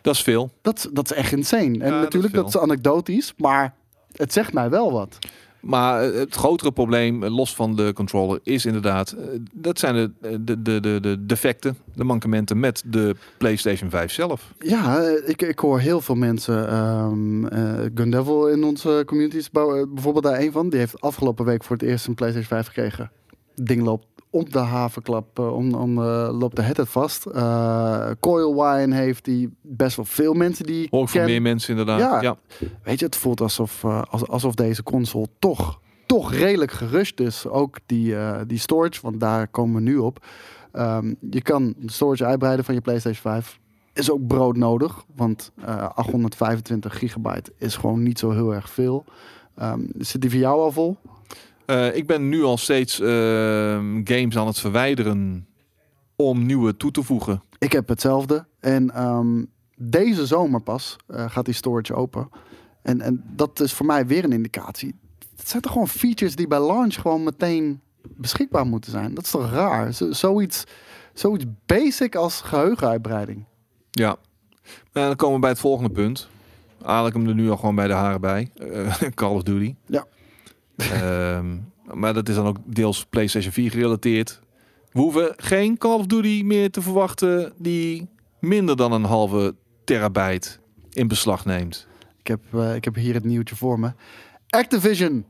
Dat is veel. Dat, is- dat is echt insane. En Ja, dat is natuurlijk, dat is, anekdotisch, maar het zegt mij wel wat. Maar eh, het grotere probleem, eh, los van de controller, is inderdaad... eh, dat zijn de, de, de, de, de defecten, de mankementen met de PlayStation 5 zelf. Ja, ik, ik hoor heel veel mensen. ehm eh Gundevil in onze communities, bijvoorbeeld daar een van. Die heeft afgelopen week voor het eerst een PlayStation 5 gekregen. Ding loopt om de havenklap, eh, om, om, eh, loopt de headset vast. Eh Coil Wine heeft die best wel veel mensen die Hoor ik van meer mensen inderdaad. Ja. Ja. Weet je, het voelt alsof, als- alsof deze console toch, toch redelijk gerust is. Ook die, die storage, want daar komen we nu op. Ehm, je kan de storage uitbreiden van je PlayStation 5. Is ook brood nodig, want eh, 825 gigabyte is gewoon niet zo heel erg veel. Ehm, zit die voor jou al vol? Eh, ik ben nu al steeds ehm, games aan het verwijderen om nieuwe toe te voegen. Ik heb hetzelfde. En ehm, deze zomer pas eh, gaat die storage open. En, en dat is voor mij weer een indicatie. Het zijn toch gewoon features die bij launch gewoon meteen beschikbaar moeten zijn. Dat is toch raar? Zo- zoiets, zoiets basic als geheugenuitbreiding. Ja. En dan komen we bij het volgende punt. Haal ik hem er nu al gewoon bij de haren bij. Eh, Call of Duty. Ja. Ehm, maar dat is dan ook deels PlayStation 4 gerelateerd. We hoeven geen Call of Duty meer te verwachten die minder dan een halve terabyte in beslag neemt. Ik heb, eh, ik heb hier het nieuwtje voor me. Activision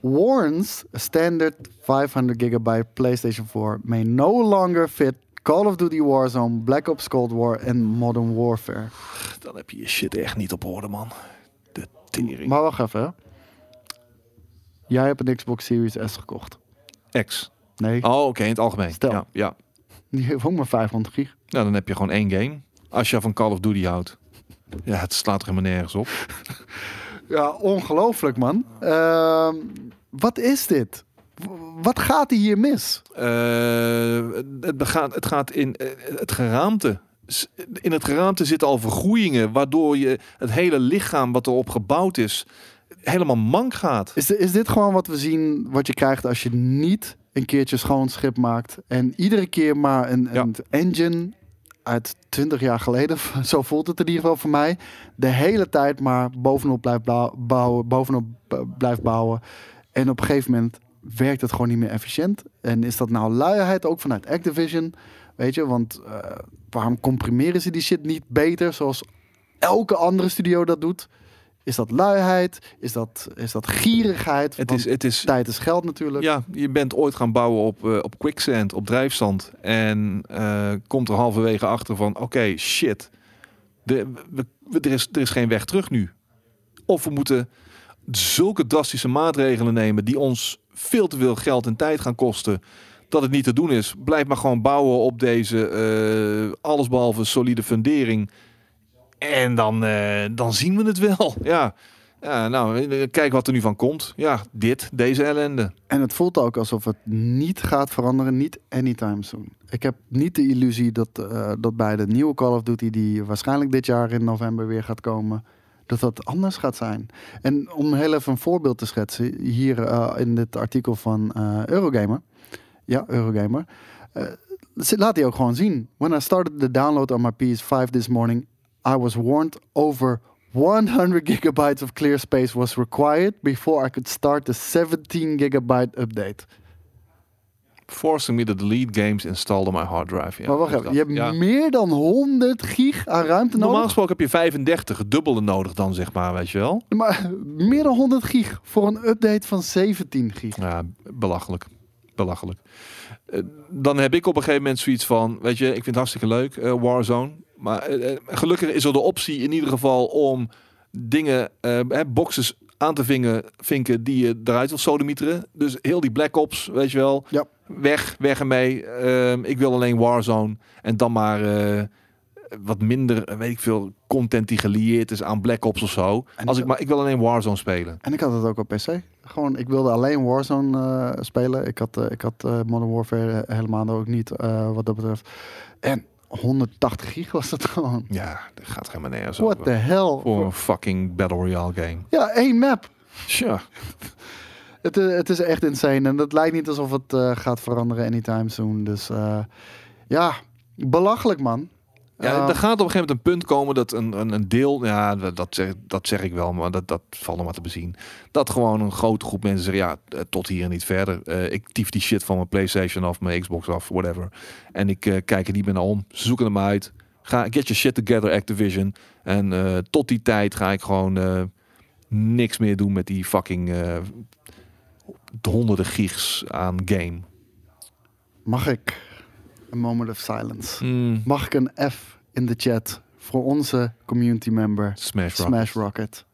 warns a standard 500 gigabyte PlayStation 4 may no longer fit Call of Duty Warzone, Black Ops Cold War en Modern Warfare. Dan heb je je shit echt niet op orde, man. De tering. Maar wacht even. Jij hebt een Xbox Series S gekocht. X. Nee, Oh, oké, in het algemeen. Stel. Ja, ja. die heeft ook maar 500 gig. Nou, dan heb je gewoon één game. Als je van Call of Duty houdt. Ja, het slaat er helemaal nergens op. Ja, ongelooflijk man. Ehm, wat is dit? Wat gaat er hier mis? Eh, het, begaat, het gaat in eh, het geraamte. In het geraamte zitten al vergroeien, waardoor je het hele lichaam wat erop gebouwd is, helemaal mank gaat. Is, is dit gewoon wat we zien, wat je krijgt als je niet een keertje schoon schip maakt en iedere keer maar een, Ja. een engine uit 20 jaar geleden, zo voelt het in ieder geval voor mij, de hele tijd maar bovenop blijft bouw- bouwen, bovenop blijft bouwen. En op een gegeven moment werkt het gewoon niet meer efficiënt. En is dat nou luiheid ook vanuit Activision? Weet je, want eh, waarom comprimeren ze die shit niet beter zoals elke andere studio dat doet? Is dat luiheid? Is dat, is dat gierigheid? Het is, het is, tijd is geld natuurlijk. ja, je bent ooit gaan bouwen op, eh, op quicksand, op drijfzand. En eh, komt er halverwege achter van, oké, shit. De, we, we- er, is, er is geen weg terug nu. Of we moeten zulke drastische maatregelen nemen die ons veel te veel geld en tijd gaan kosten. Dat het niet te doen is. Blijf maar gewoon bouwen op deze eh allesbehalve solide fundering. En dan, eh, dan zien we het wel. Ja. ja, nou, kijk wat er nu van komt. Ja, dit, deze ellende. En het voelt ook alsof het niet gaat veranderen, niet anytime soon. Ik heb niet de illusie dat, eh, dat bij de nieuwe Call of Duty, die waarschijnlijk dit jaar in november weer gaat komen, dat dat anders gaat zijn. En om heel even een voorbeeld te schetsen, hier eh, in dit artikel van eh, Eurogamer, ja, Eurogamer, eh, ze- laat hij ook gewoon zien. When I started the download on my PS5 this morning, I was warned over 100 gigabytes of clear space was required before I could start the 17 gigabyte update. Forcing me to delete games installed on my hard drive. Ja, maar wacht even, je hebt Ja. meer dan 100 gig aan ruimte Normaal nodig. gesproken heb je 35, het dubbele nodig dan, zeg maar, weet je wel. Maar meer dan 100 gig voor een update van 17 gig. Ja, belachelijk. Belachelijk. Eh, dan heb ik op een gegeven moment zoiets van, weet je, ik vind het hartstikke leuk, eh, Warzone. Maar eh, eh, gelukkig is er de optie in ieder geval om dingen, hè, boxes aan te vingen, vinken die je eruit wil sodemieteren. Dus heel die Black Ops, weet je wel. Ja. Weg, weg ermee. Ehm, ik wil alleen Warzone. En dan maar wat minder, weet ik veel, content die gelieerd is aan Black Ops of zo. En Als ik- maar, ik wil alleen Warzone spelen. En ik had het ook op PC. Gewoon, ik wilde alleen Warzone spelen. Ik had, ik had Modern Warfare helemaal ook niet, wat dat betreft. En 180 gig was het gewoon. Ja, dat gaat helemaal nergens What over. the hell? Voor een fucking Battle Royale game. Ja, één map. Tja. Het, eh, het is echt insane. En het lijkt niet alsof het eh, gaat veranderen anytime soon. Dus eh, ja, belachelijk man. Ja, Eh, er gaat op een gegeven moment een punt komen dat een, een, een deel, ja, dat zeg, dat zeg ik wel, maar dat, dat valt nog maar te bezien. Dat gewoon een grote groep mensen zeggen, ja, eh, tot hier en niet verder. Eh, ik tief die shit van mijn PlayStation af, mijn Xbox af, whatever. En ik eh, kijk er niet meer naar om. Ze zoeken hem uit. Ga, get your shit together, Activision. En tot die tijd ga ik gewoon niks meer doen met die fucking honderden gigs aan game. Mag ik een moment of silence? Mm, Mag ik een F in de chat voor onze community member Smash Rock. Smash Rocket?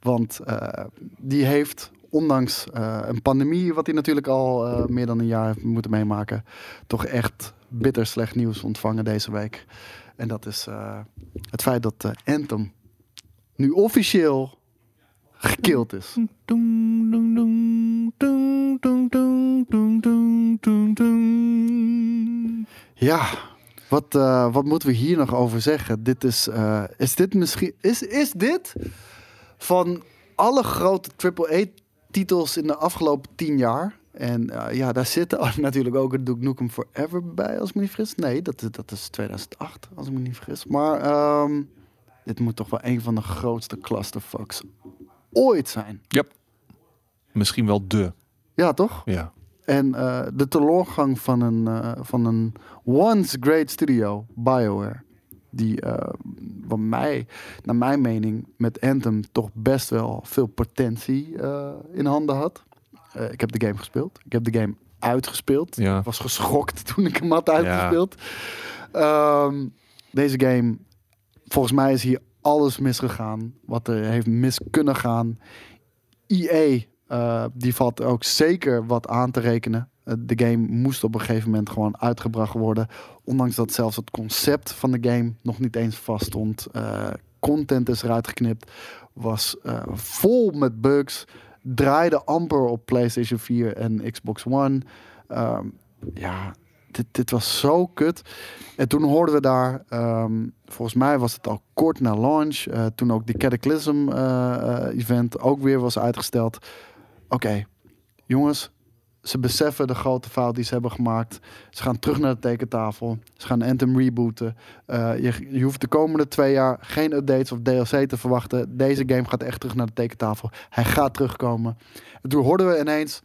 Want eh, die heeft, ondanks eh, een pandemie, wat hij natuurlijk al eh, meer dan een jaar heeft moeten meemaken, toch echt bitter slecht nieuws ontvangen deze week. En dat is het feit dat Anthem nu officieel gekild is. Ja, wat, eh, wat moeten we hier nog over zeggen? Dit is, eh, is dit misschien. Is, is dit van alle grote AAA-titels in de afgelopen tien jaar? En eh, ja, daar zit natuurlijk ook het Duke Nukem Forever bij, als ik me niet vergis. Nee, dat, dat is 2008, als ik me niet vergis. Maar ehm, dit moet toch wel een van de grootste clusterfucks ooit zijn. Misschien wel de. Ja, toch? Ja. En eh, de teleurgang van een, eh, van een once great studio, BioWare. Die, eh wat mij, naar mijn mening, met Anthem toch best wel veel potentie in handen had. Ik heb de game gespeeld. Ik heb de game uitgespeeld. Ja. Ik was geschokt toen ik hem had uitgespeeld. Ehm, deze game, volgens mij is hier alles misgegaan. Wat er heeft mis kunnen gaan. EA, eh, die valt ook zeker wat aan te rekenen. Eh, de game moest op een gegeven moment gewoon uitgebracht worden. Ondanks dat zelfs het concept van de game nog niet eens vaststond. Eh content is eruit geknipt. Was vol met bugs. Draaide amper op PlayStation 4 en Xbox One. Ehm, ja, dit, dit was zo kut. En toen hoorden we daar, ehm, volgens mij was het al kort na launch, eh, toen ook die Cataclysm eh, eh, event ook weer was uitgesteld. Oké, jongens, ze beseffen de grote fout die ze hebben gemaakt. Ze gaan terug naar de tekentafel. Ze gaan Anthem rebooten. Je, je hoeft de komende twee jaar geen updates of DLC te verwachten. Deze game gaat echt terug naar de tekentafel. Hij gaat terugkomen. En toen hoorden we ineens,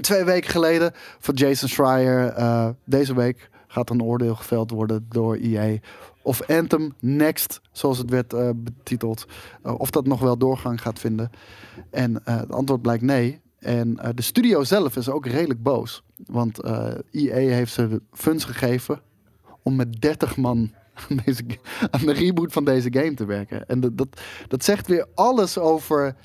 twee weken geleden, van Jason Schreier. eh, deze week gaat een oordeel geveld worden door EA. Of Anthem Next, zoals het werd eh, betiteld, eh, of dat nog wel doorgang gaat vinden. En het antwoord blijkt nee. En de studio zelf is ook redelijk boos. Want EA heeft ze funds gegeven om met 30 man aan, aan de reboot van deze game te werken. En dat, dat zegt weer alles over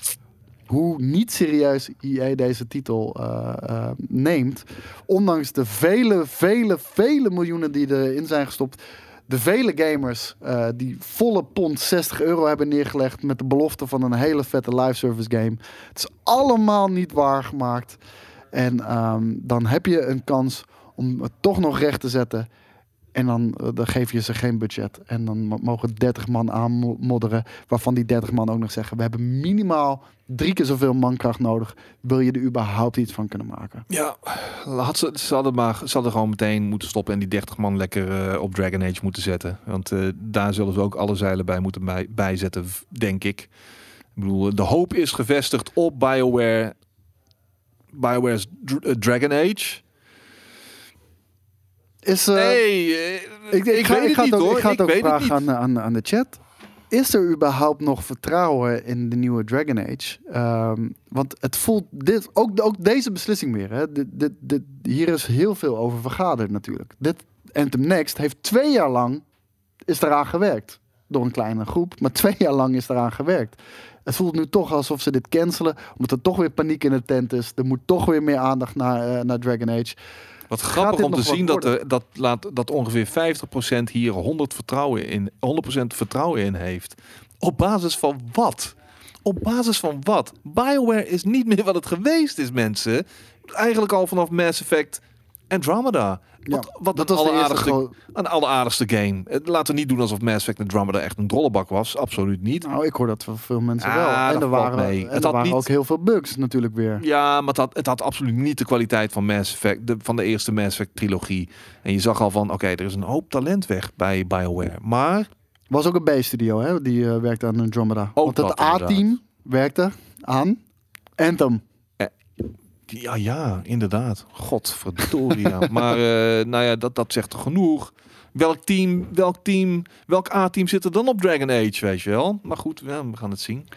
hoe niet serieus EA deze titel eh, eh, neemt. Ondanks de vele, vele, vele miljoenen die erin zijn gestopt. De vele gamers eh, die volle pond 60 euro hebben neergelegd met de belofte van een hele vette live service game. Het is allemaal niet waargemaakt. En ehm, dan heb je een kans om het toch nog recht te zetten. En dan, eh, dan geef je ze geen budget. En dan mo- mogen 30 man aanmodderen. Waarvan die 30 man ook nog zeggen: We hebben minimaal drie keer zoveel mankracht nodig. Wil je er überhaupt iets van kunnen maken? Ja, had ze, ze, hadden maar, ze gewoon meteen moeten stoppen en die 30 man lekker eh, op Dragon Age moeten zetten. Want eh, daar zullen ze ook alle zeilen bij moeten bij, bijzetten, denk ik. Ik bedoel, de hoop is gevestigd op BioWare, BioWare's Dr- Dragon Age. Is, eh, nee, eh, ik, ik, ga, weet ik het ga niet het ook, hoor. ik ga het ook vragen aan, aan, aan de chat. Is er überhaupt nog vertrouwen in de nieuwe Dragon Age? Ehm, want het voelt dit, ook, ook deze beslissing weer. Hè? Dit, dit, dit, hier is heel veel over vergaderd natuurlijk. Dit Anthem Next heeft twee jaar lang is eraan gewerkt. Door een kleine groep, maar twee jaar lang is eraan gewerkt. Het voelt nu toch alsof ze dit cancelen, omdat er toch weer paniek in de tent is. Er moet toch weer meer aandacht naar, eh, naar Dragon Age. Wat grappig om te zien dat, er, dat, laat, dat ongeveer 50% hier 100 vertrouwen in, 100% vertrouwen in heeft. Op basis van wat? Op basis van wat? BioWare is niet meer wat het geweest is, mensen. Eigenlijk al vanaf Mass Effect Andromeda. Wat, Ja, wat dat een was de eerste alleraardigste, een alleraardigste game. Het- Laten we niet doen alsof Mass Effect Andromeda echt een drollebak was. Absoluut niet. Nou, ik hoor dat van veel mensen Ah, wel. En er waren, mee. en Het er had waren niet- ook heel veel bugs natuurlijk weer. Ja, maar het had, het had absoluut niet de kwaliteit van Mass Effect, de, van de eerste Mass Effect trilogie. En je zag al van, oké, er is een hoop talent weg bij BioWare. Maar Was ook een B-studio, hè? Die eh, werkte aan Andromeda. Ook Want het. A-team werkte aan Anthem. Ja, ja, inderdaad. Godverdorie. ja. maar eh, nou ja, dat, dat zegt toch genoeg. Welk team, welk team, welk A-team zit er dan op Dragon Age, weet je wel? Maar goed, ja, we gaan het zien.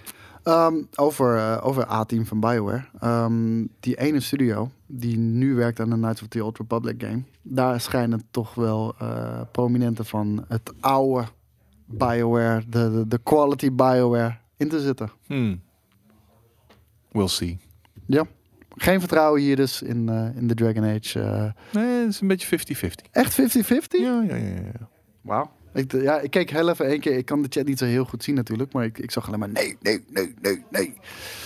Ehm, over eh, over A-team van BioWare. Ehm, die ene studio die nu werkt aan de Knights of the Old Republic game. Daar schijnen toch wel eh prominenten van het oude BioWare, de, de, de quality BioWare, in te zitten. Hmm. We'll see. Ja. Geen vertrouwen hier dus in, eh, in de Dragon Age. eh. Nee, het is een beetje 50-50. echt 50-50? Ja, ja, ja. ja. Wauw. Ik, ja, ik keek heel even één keer. Ik kan de chat niet zo heel goed zien natuurlijk. Maar ik, ik zag alleen maar nee, nee, nee, nee, nee.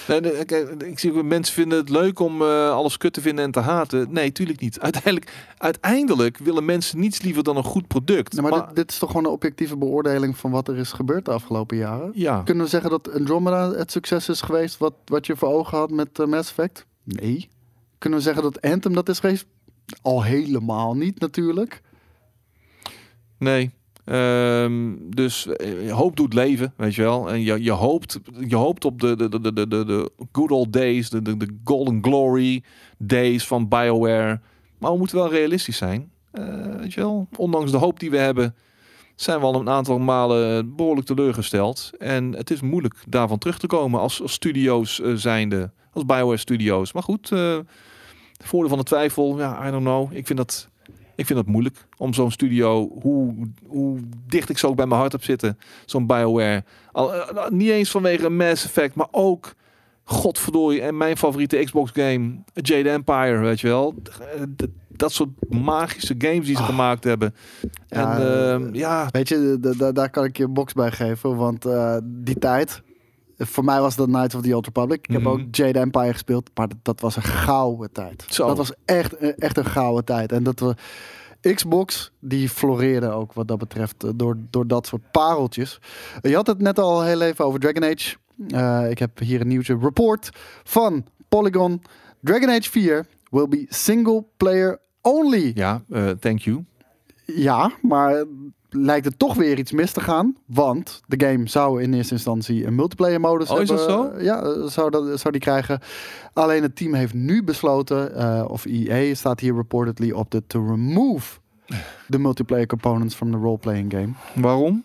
Nee, nee, kijk, ik zie ook mensen vinden het leuk om eh, alles kut te vinden en te haten. Nee, tuurlijk niet. Uiteindelijk, uiteindelijk willen mensen niets liever dan een goed product. Nee, maar Maar- dit, dit is toch gewoon een objectieve beoordeling van wat er is gebeurd de afgelopen jaren? ja, Kunnen we zeggen dat Andromeda het succes is geweest wat, wat je voor ogen had met Mass Effect? Nee. Kunnen we zeggen dat Anthem dat is geweest? Al helemaal niet natuurlijk. nee. Ehm, dus eh, hoop doet leven, weet je wel. En je, je, hoopt, je hoopt op de, de, de, de, de, good old days, de, de, de golden glory days van BioWare. Maar we moeten wel realistisch zijn. Eh, weet je wel, ondanks de hoop die we hebben, zijn we al een aantal malen behoorlijk teleurgesteld. En het is moeilijk daarvan terug te komen als, als studio's eh, zijnde, als Bioware Studios. Maar goed, eh voordeel van de twijfel, ja, I don't know. Ik vind dat, ik vind dat moeilijk om zo'n studio, hoe, hoe dicht ik zo ook bij mijn hart heb zitten, zo'n Bioware. Al, eh, niet eens vanwege Mass Effect, maar ook, godverdorie, en mijn favoriete Xbox game, Jade Empire, weet je wel. Dat soort magische games die ze Ah. gemaakt hebben. Ja, en eh, ehm, ja, Weet je, daar kan ik je een box bij geven. Want eh, die tijd, voor mij was dat Knights of the Old Republic. Ik heb Mhm. ook Jade Empire gespeeld, maar dat, dat was een gouden tijd. Zo. Dat was echt, eh, echt een gouden tijd. En dat we Xbox, die floreerde ook wat dat betreft, door, door dat soort pareltjes. Je had het net al heel even over Dragon Age. Ik heb hier een nieuwtje report van Polygon. Dragon Age 4 will be single player only. ja eh, thank you. Ja, maar lijkt er toch weer iets mis te gaan. Want de game zou in eerste instantie een multiplayer modus Oh, is hebben. dat zo? Ja, zou, dat, zou die krijgen. Alleen het team heeft nu besloten, eh, of EA staat hier reportedly op de to remove the multiplayer components from the role-playing game. Waarom?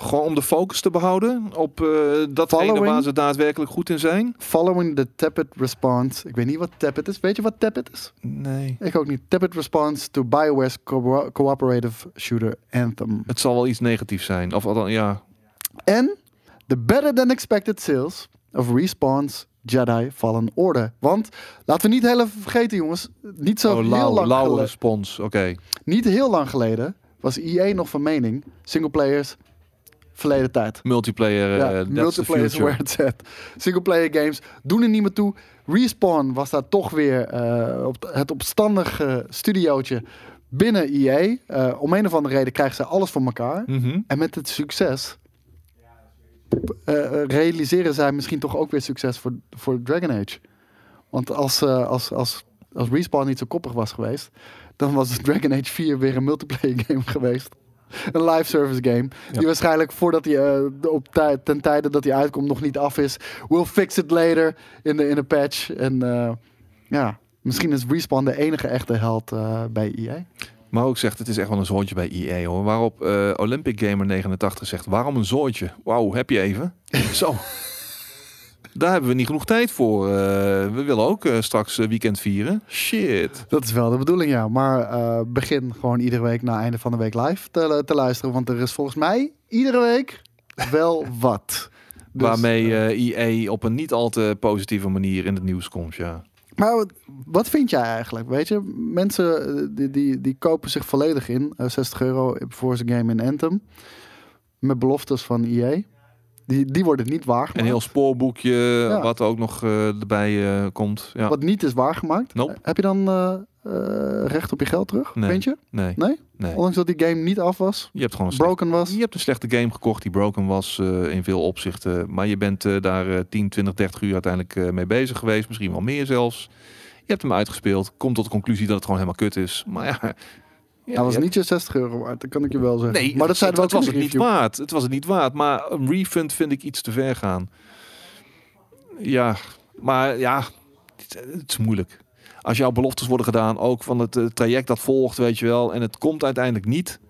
Gewoon om de focus te behouden op eh datgene Following- waar ze daadwerkelijk goed in zijn? Following the tepid response. Ik weet niet wat tepid is. Weet je wat tepid is? Nee. Ik ook niet. Tepid response to BioWare's co- cooperative shooter Anthem. Het zal wel iets negatiefs zijn. Of althans, ja. En de better than expected sales of Respawn's Jedi Fallen Order. Want laten we niet heel even vergeten, jongens. Niet zo Oh, heel, lauw, lang lauwe geleden, respons. Oké. niet heel lang geleden was EA nog van mening. Singleplayers, verleden tijd. Multiplayer, Ja, the multiplayer is future. where it's at. Singleplayer games doen er niet meer toe. Respawn was daar toch weer eh, op het opstandige studiootje binnen EA. Eh, om een of andere reden krijgen ze alles voor elkaar. Mhm. En met het succes realiseren zij misschien toch ook weer succes voor, voor Dragon Age. Want als, als, als, als Respawn niet zo koppig was geweest, dan was Dragon Age 4 weer een multiplayer game geweest. Een live service game. Ja. Die waarschijnlijk voordat hij eh, op tijd, ten tijde dat hij uitkomt nog niet af is. We'll fix it later in de in een patch. En eh, ja, misschien is Respawn de enige echte held eh, bij EA. Maar ook zegt, het is echt wel een zoontje bij EA hoor. Waarop Olympic Gamer 89 zegt, waarom een zoontje? Wauw, heb je even? Zo. Daar hebben we niet genoeg tijd voor. Eh, we willen ook eh, straks eh, weekend vieren. Shit. Dat is wel de bedoeling, ja. Maar begin gewoon iedere week na einde van de week live te, te luisteren. Want er is volgens mij iedere week wel wat. Dus, Waarmee EA op een niet al te positieve manier in het nieuws komt, ja. maar wat, wat vind jij eigenlijk? Weet je, mensen die, die, die kopen zich volledig in. eh, 60 euro voor zijn game in Anthem. Met beloftes van EA. Die, die worden niet waargemaakt. Een heel spoorboekje, Ja. wat ook nog eh, erbij eh, komt. Ja. Wat niet is waargemaakt. Nope. Heb je dan eh, eh, recht op je geld terug? Nee. Vind je? Nee, Nee? nee. Ondanks dat die game niet af was. Je hebt gewoon een slecht- Broken was. Je hebt een slechte game gekocht die broken was eh, in veel opzichten. Maar je bent eh, daar eh, 10, 20, 30 uur uiteindelijk eh, mee bezig geweest. Misschien wel meer zelfs. Je hebt hem uitgespeeld. Komt tot de conclusie dat het gewoon helemaal kut is. Maar ja... ja dat was niet je 60 euro waard, dat kan ik je wel zeggen. Nee, maar dat zei het, het was het niet waard. Het was het niet waard. Maar een refund vind ik iets te ver gaan. Ja, maar ja, het, het is moeilijk. Als jouw beloftes worden gedaan, ook van het eh, traject dat volgt, weet je wel, en het komt uiteindelijk niet,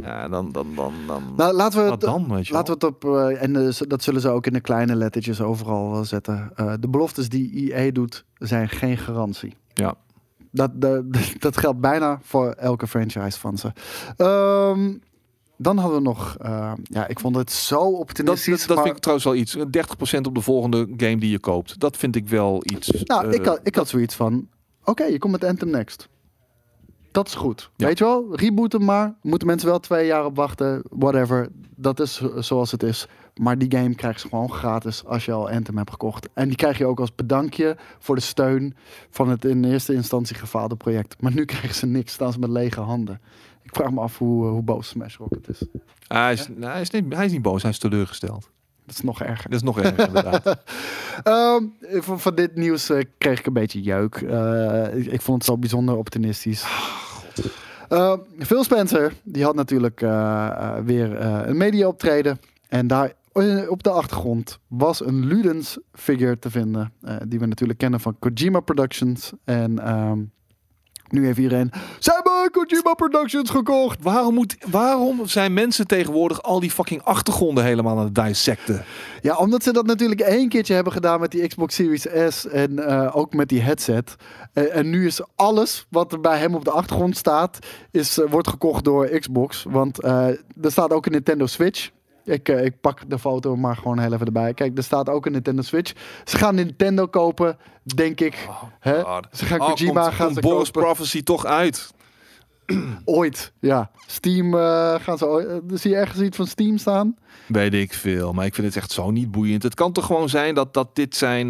ja, dan, dan, dan, dan Nou, laten we het, dan, weet je laten we het op, eh, en eh, dat zullen ze ook in de kleine lettertjes overal wel zetten. Eh, de beloftes die EA doet, zijn geen garantie. Ja. Dat, dat, dat geldt bijna voor elke franchise van ze. Ehm, dan hadden we nog, eh, ja, ik vond het zo Dat, optimistisch. dat, dat maar- vind ik trouwens wel iets. 30% op de volgende game die je koopt. Dat vind ik wel iets. Nou, eh, ik, had, ik had zoiets van: oké, je komt met Anthem Next. Dat is goed. Ja. Weet je wel, reboot hem maar. Moeten mensen wel twee jaar op wachten. Whatever. Dat is zo- zoals het is. Maar die game krijg je gewoon gratis als je al Anthem hebt gekocht. En die krijg je ook als bedankje voor de steun van het in eerste instantie gefaalde project. Maar nu krijgen ze niks. Staan ze met lege handen. Ik vraag me af hoe, hoe boos Smash Rocket is. hij, is, nou, hij, is niet, hij is niet boos, hij is teleurgesteld. Dat is nog erger. Dat is nog erger inderdaad. Ehm, van, van dit nieuws eh, kreeg ik een beetje jeuk. Eh, ik, ik vond het zo bijzonder optimistisch. Eh, Phil Spencer, die had natuurlijk eh, eh, weer eh, een media optreden. En daar eh, op de achtergrond was een Ludens figure te vinden. eh, die we natuurlijk kennen van Kojima Productions. En ehm, nu heeft iedereen... Samus! ah, Kojima Productions gekocht. Waarom, moet, waarom zijn mensen tegenwoordig al die fucking achtergronden helemaal aan het dissecten? Ja, omdat ze dat natuurlijk één keertje hebben gedaan met die Xbox Series S en eh, ook met die headset. Eh, en nu is alles wat er bij hem op de achtergrond staat, is, eh, wordt gekocht door Xbox. Want eh, er staat ook een Nintendo Switch. Ik, eh, ik pak de foto maar gewoon heel even erbij. Kijk, er staat ook een Nintendo Switch. Ze gaan Nintendo kopen, denk ik. Hè? God. Ze gaan Oh, Kojima komt, gaan komt ze Boris kopen. Prophecy toch uit? Ooit, ja. Steam eh, gaan ze ooit. eh, zie je ergens iets van Steam staan? Weet ik veel, maar ik vind het echt zo niet boeiend. Het kan toch gewoon zijn dat, dat, dit, zijn,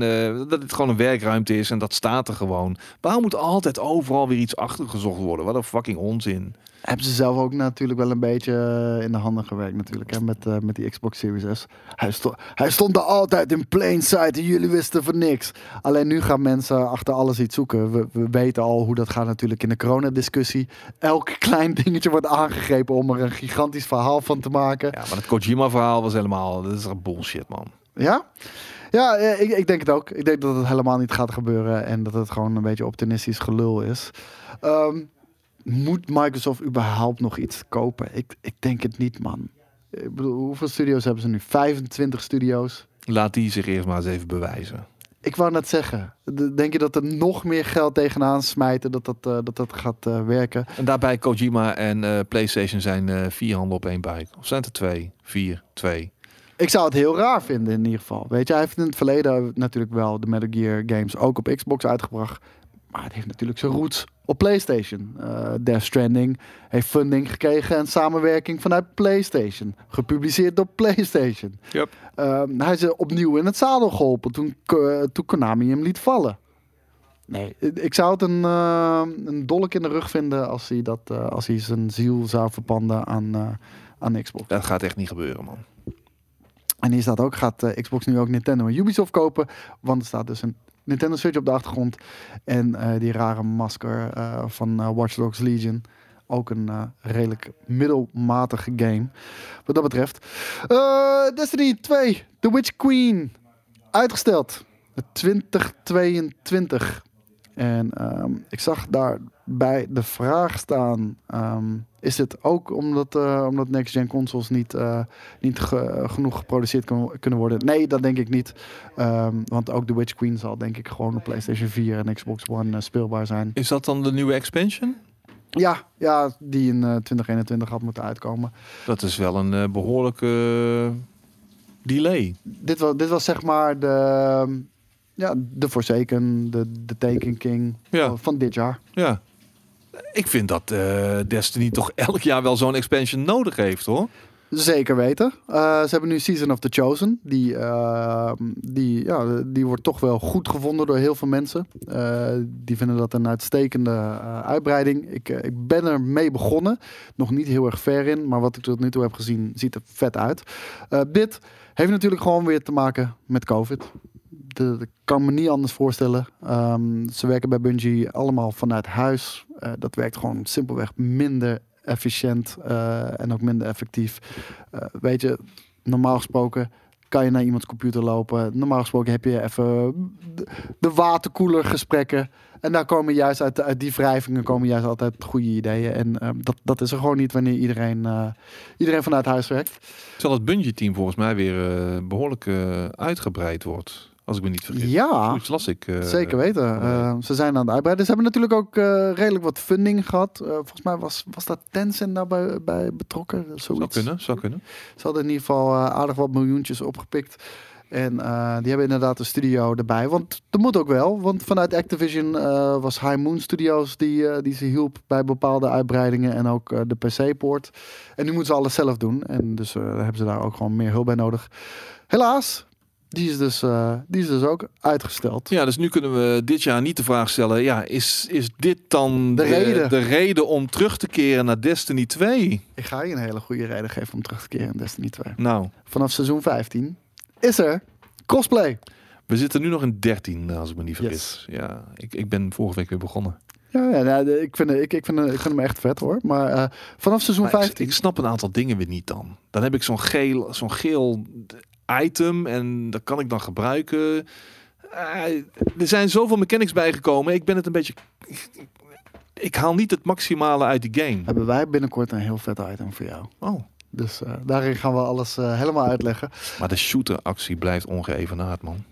dat dit gewoon een werkruimte is en dat staat er gewoon. Waarom moet altijd overal weer iets achtergezocht worden? Wat een fucking onzin. Hebben ze zelf ook natuurlijk wel een beetje eh, in de handen gewerkt natuurlijk. Hè, met, eh, met die Xbox Series S. Hij, sto hij stond er altijd in plain sight en jullie wisten van niks. Alleen nu gaan mensen achter alles iets zoeken. We, we weten al hoe dat gaat natuurlijk in de coronadiscussie. Elk klein dingetje wordt aangegrepen om er een gigantisch verhaal van te maken. Ja, maar het Kojima-verhaal was helemaal... Dat is bullshit, man. Ja? Ja, eh, ik, ik denk het ook. Ik denk dat het helemaal niet gaat gebeuren en dat het gewoon een beetje optimistisch gelul is. Ehm, moet Microsoft überhaupt nog iets kopen? Ik, ik denk het niet, man. Ik bedoel, hoeveel studio's hebben ze nu? 25 studio's. Laat die zich eerst maar eens even bewijzen. Ik wou net zeggen, de- denk je dat er nog meer geld tegenaan smijten dat dat, eh, dat, dat gaat eh, werken? En daarbij Kojima en eh, PlayStation zijn vier handen op één buik. Of zijn het er twee? Vier, twee. Ik zou het heel raar vinden in ieder geval. Weet je, hij heeft in het verleden natuurlijk wel de Metal Gear games ook op Xbox uitgebracht. Maar het heeft natuurlijk zijn roots op PlayStation. Eh Death Stranding heeft funding gekregen en samenwerking vanuit PlayStation. Gepubliceerd door PlayStation. Yep. Ehm, hij is opnieuw in het zadel geholpen toen, toen Konami hem liet vallen. Nee, ik zou het een, eh, een dolk in de rug vinden als hij, dat, eh, als hij zijn ziel zou verpanden aan, aan Xbox. Dat gaat echt niet gebeuren, man. En hier staat ook, gaat Xbox nu ook Nintendo en Ubisoft kopen? Want er staat dus een Nintendo Switch op de achtergrond. En eh, die rare masker eh, van eh, Watch Dogs Legion. Ook een redelijk middelmatige game. Wat dat betreft. Destiny 2, The Witch Queen. Uitgesteld. 2022. En ehm, ik zag daarbij de vraag staan: ehm, is het ook omdat, eh, omdat next-gen consoles niet, eh, niet ge- genoeg geproduceerd kunnen worden? Nee, dat denk ik niet. Ehm, want ook The Witch Queen zal denk ik gewoon op PlayStation 4 en Xbox One eh, speelbaar zijn. Is dat dan de nieuwe expansion? Ja, ja die in eh, 2021 had moeten uitkomen. Dat is wel een eh, behoorlijke eh, delay. Dit was, dit was zeg maar de, ja, de Forsaken, de, de Taken King Ja. van dit jaar. Ja. Ik vind dat eh, Destiny toch elk jaar wel zo'n expansion nodig heeft, hoor. Zeker weten. Eh, ze hebben nu Season of the Chosen. Die, eh, die, ja, die wordt toch wel goed gevonden door heel veel mensen. Eh, die vinden dat een uitstekende eh, uitbreiding. Ik, eh, ik ben er mee begonnen. Nog niet heel erg ver in. Maar wat ik tot nu toe heb gezien, ziet er vet uit. Eh, dit heeft natuurlijk gewoon weer te maken met COVID. De, kan me niet anders voorstellen. Ehm, ze werken bij Bungie allemaal vanuit huis. Eh, dat werkt gewoon simpelweg minder efficiënt eh, en ook minder effectief. Eh, weet je, normaal gesproken kan je naar iemands computer lopen. Normaal gesproken heb je even de, de waterkoeler gesprekken. En daar komen juist uit, die wrijvingen komen juist altijd goede ideeën. En eh, dat, dat is er gewoon niet wanneer iedereen, iedereen vanuit huis werkt. Terwijl het Bungie-team volgens mij weer eh, behoorlijk eh, uitgebreid wordt. Als ik me niet vergis. Ja, Zoiets las ik. eh, Zeker weten. van de week. Eh, ze zijn aan het uitbreiden. Ze hebben natuurlijk ook eh, redelijk wat funding gehad. Eh, volgens mij was, was daar Tencent daarbij bij betrokken. zou Zoiets. kunnen, zou kunnen. Ze hadden in ieder geval aardig wat miljoentjes opgepikt. En die hebben inderdaad een studio erbij. Want dat moet ook wel. Want vanuit Activision was High Moon Studios die, die ze hielp bij bepaalde uitbreidingen. En ook de PC-poort. En nu moeten ze alles zelf doen. En dus hebben ze daar ook gewoon meer hulp bij nodig. Helaas, die is dus, eh, die is dus ook uitgesteld. Ja, dus nu kunnen we dit jaar niet de vraag stellen. Ja, is, is dit dan De reden. de reden om terug te keren naar Destiny 2? Ik ga je een hele goede reden geven om terug te keren in Destiny 2. Nou, Vanaf seizoen 15 is er cosplay. we zitten nu nog in 13, als ik me niet vergis. Ja, ik, ik ben vorige week weer begonnen. Ja, ja nou, ik, vind, ik, ik, vind, ik vind hem echt vet hoor. Maar eh, vanaf seizoen Maar ik, 15. ik snap een aantal dingen weer niet dan. Dan heb ik zo'n geel, zo'n geel item en dat kan ik dan gebruiken. Eh, er zijn zoveel mechanics bijgekomen. Ik ben het een beetje... ik haal niet het maximale uit die game. Hebben wij binnenkort een heel vet item voor jou. Oh. Dus eh, daarin gaan we alles eh, helemaal uitleggen. Maar de shooter-actie blijft ongeëvenaard, man.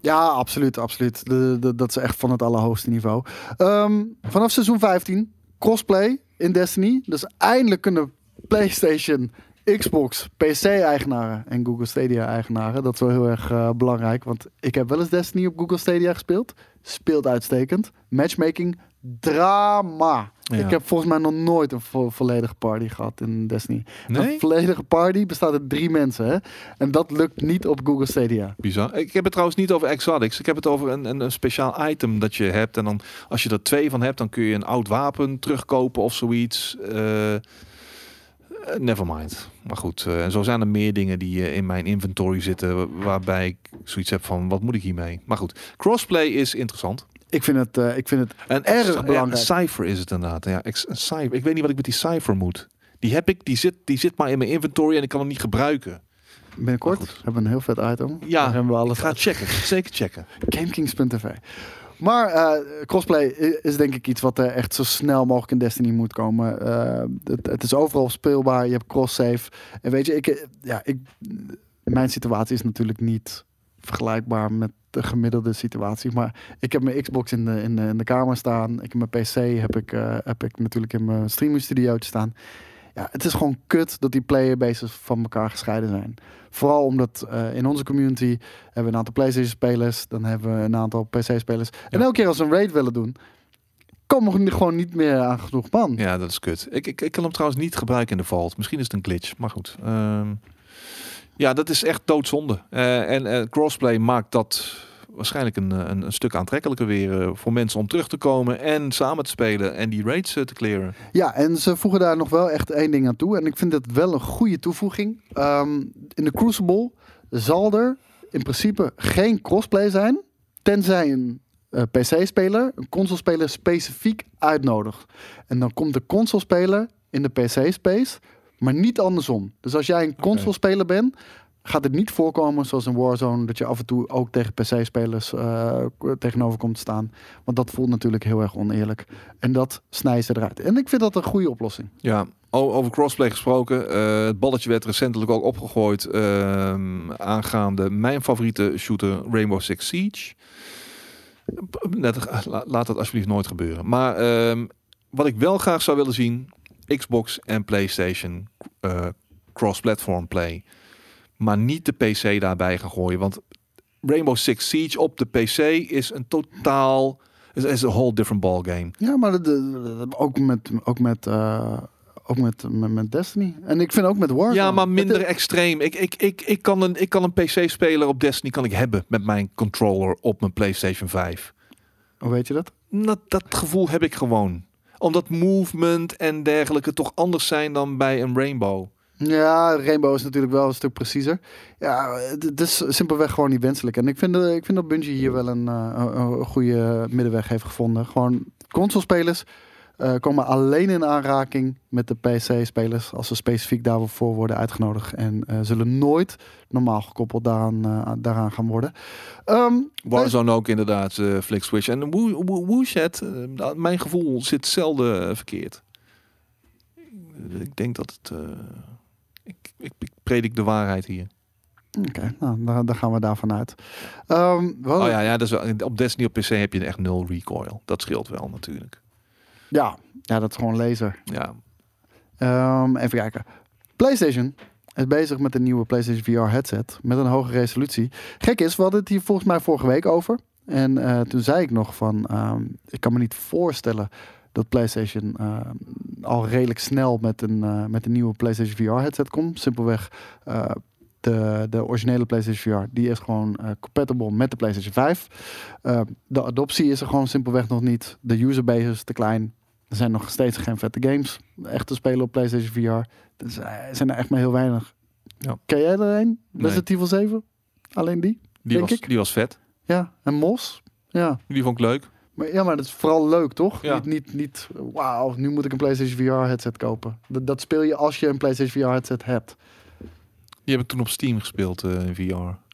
Ja, absoluut, absoluut. De, de- dat is echt van het allerhoogste niveau. Ehm, vanaf seizoen 15, crossplay in Destiny. Dus eindelijk kunnen PlayStation, Xbox, PC-eigenaren en Google Stadia-eigenaren. Dat is wel heel erg eh, belangrijk, want ik heb wel eens Destiny op Google Stadia gespeeld. Speelt uitstekend. Matchmaking, drama. Ja. Ik heb volgens mij nog nooit een vo- volledige party gehad in Destiny. Nee? Een volledige party bestaat uit drie mensen, hè? En dat lukt niet op Google Stadia. Bizar. Ik heb het trouwens niet over exotics. Ik heb het over een, een, een speciaal item dat je hebt. En dan, als je er twee van hebt, dan kun je een oud wapen terugkopen of zoiets. Eh eh, nevermind. Maar goed, eh, en zo zijn er meer dingen die eh, in mijn inventory zitten. Waarbij ik zoiets heb van, wat moet ik hiermee? Maar goed, crossplay is interessant. Ik vind het, ik vind het En Erg ja, belangrijk. Cypher is het inderdaad. Ja, ex- een cypher. Ik weet niet wat ik met die Cypher moet. Die heb ik, die zit, die zit maar in mijn inventory en ik kan hem niet gebruiken. binnenkort. Hebben we een heel vet item. Ja, Daar hebben we Ik alles ga checken. Zeker checken. Gamekings.tv. Maar eh, crossplay is denk ik iets wat er echt zo snel mogelijk in Destiny moet komen. Eh, het, het is overal speelbaar. Je hebt cross-save. En weet je, ik, eh, ja, ik, mijn situatie is natuurlijk niet vergelijkbaar met de gemiddelde situatie. Maar ik heb mijn Xbox in de, in de, in de kamer staan. Ik heb mijn PC heb ik, eh, heb ik natuurlijk in mijn streaming studio staan. Ja, het is gewoon kut dat die playerbases van elkaar gescheiden zijn. Vooral omdat eh, in onze community hebben we een aantal PlayStation-spelers, dan hebben we een aantal PC-spelers. En elke keer als we een raid willen doen, komen we gewoon niet meer aan genoeg man. Ja, dat is kut. Ik, ik, ik kan hem trouwens niet gebruiken in de vault. Misschien is het een glitch, maar goed. Ehm, ja, dat is echt doodzonde. Eh, en eh, crossplay maakt dat waarschijnlijk een, eh, een, een stuk aantrekkelijker weer eh, voor mensen om terug te komen en samen te spelen en die raids eh, te clearen. Ja, en ze voegen daar nog wel echt één ding aan toe. En ik vind het wel een goede toevoeging. Ehm, in de Crucible zal er in principe geen crossplay zijn, tenzij een PC-speler een console-speler specifiek uitnodigt. En dan komt de console-speler in de PC-space, maar niet andersom. Dus als jij een console-speler bent, gaat het niet voorkomen zoals in Warzone dat je af en toe ook tegen PC-spelers eh, tegenover komt staan. Want dat voelt natuurlijk heel erg oneerlijk. En dat snijden ze eruit. En ik vind dat een goede oplossing. Ja, over crossplay gesproken. eh, het balletje werd recentelijk ook opgegooid ehm, aangaande mijn favoriete shooter Rainbow Six Siege. Laat dat alsjeblieft nooit gebeuren. Maar ehm, wat ik wel graag zou willen zien, Xbox en PlayStation eh, cross-platform play. Maar niet de PC daarbij gaan gooien. Want Rainbow Six Siege op de PC is een totaal... is, is een whole different ball game. Ja, maar de, ook, met, ook, met, eh, ook met, met, met Destiny. En ik vind ook met Warzone. Ja, maar minder extreem. Ik, ik, ik, ik, kan een, ik kan een PC-speler op Destiny kan ik hebben met mijn controller op mijn PlayStation 5. Hoe weet je dat? Dat, dat gevoel heb ik gewoon. Omdat movement en dergelijke toch anders zijn dan bij een Rainbow. Ja, Rainbow is natuurlijk wel een stuk preciezer. Ja, het is simpelweg gewoon niet wenselijk. En ik vind, eh, ik vind dat Bungie hier wel een, eh, een, een goede middenweg heeft gevonden. Gewoon consolespelers eh komen alleen in aanraking met de PC-spelers als ze specifiek daarvoor worden uitgenodigd. En zullen nooit normaal gekoppeld daaraan, daaraan gaan worden. Ehm, Warzone ook inderdaad, eh Flick Switch. En Woo- Woo- Wooshed, nou, mijn gevoel zit zelden verkeerd. Ik denk dat het... ik, ik, ik predik de waarheid hier. Oké, nou, daar gaan we daarvan uit. Ehm, wel- Oh ja, ja dus op Destiny op PC heb je echt nul recoil. Dat scheelt wel natuurlijk. ja, ja, dat is gewoon laser. Ja, Ehm, even kijken. PlayStation is bezig met een nieuwe PlayStation VR headset met een hoge resolutie. Gek is, we hadden het hier volgens mij vorige week over. En eh, toen zei ik nog van, ehm, ik kan me niet voorstellen dat PlayStation ehm, al redelijk snel met een, eh, met een nieuwe PlayStation VR headset komt. Simpelweg eh, de, de originele PlayStation VR, die is gewoon eh, compatible met de PlayStation 5. Eh, de adoptie is er gewoon simpelweg nog niet. De userbase is te klein. Er zijn nog steeds geen vette games echt te spelen op PlayStation VR. Er zijn er echt maar heel weinig. Ja. Ken jij er een? Nee. Resident Evil 7? Alleen die? die Denk was, ik. die was vet. Ja. En Mos? Ja. Die vond ik leuk. Maar, ja, maar dat is vooral leuk, toch? Ja. Niet, niet, niet wauw, nu moet ik een PlayStation VR headset kopen. Dat, dat speel je als je een PlayStation VR headset hebt. Die heb ik toen op Steam gespeeld eh, in VR.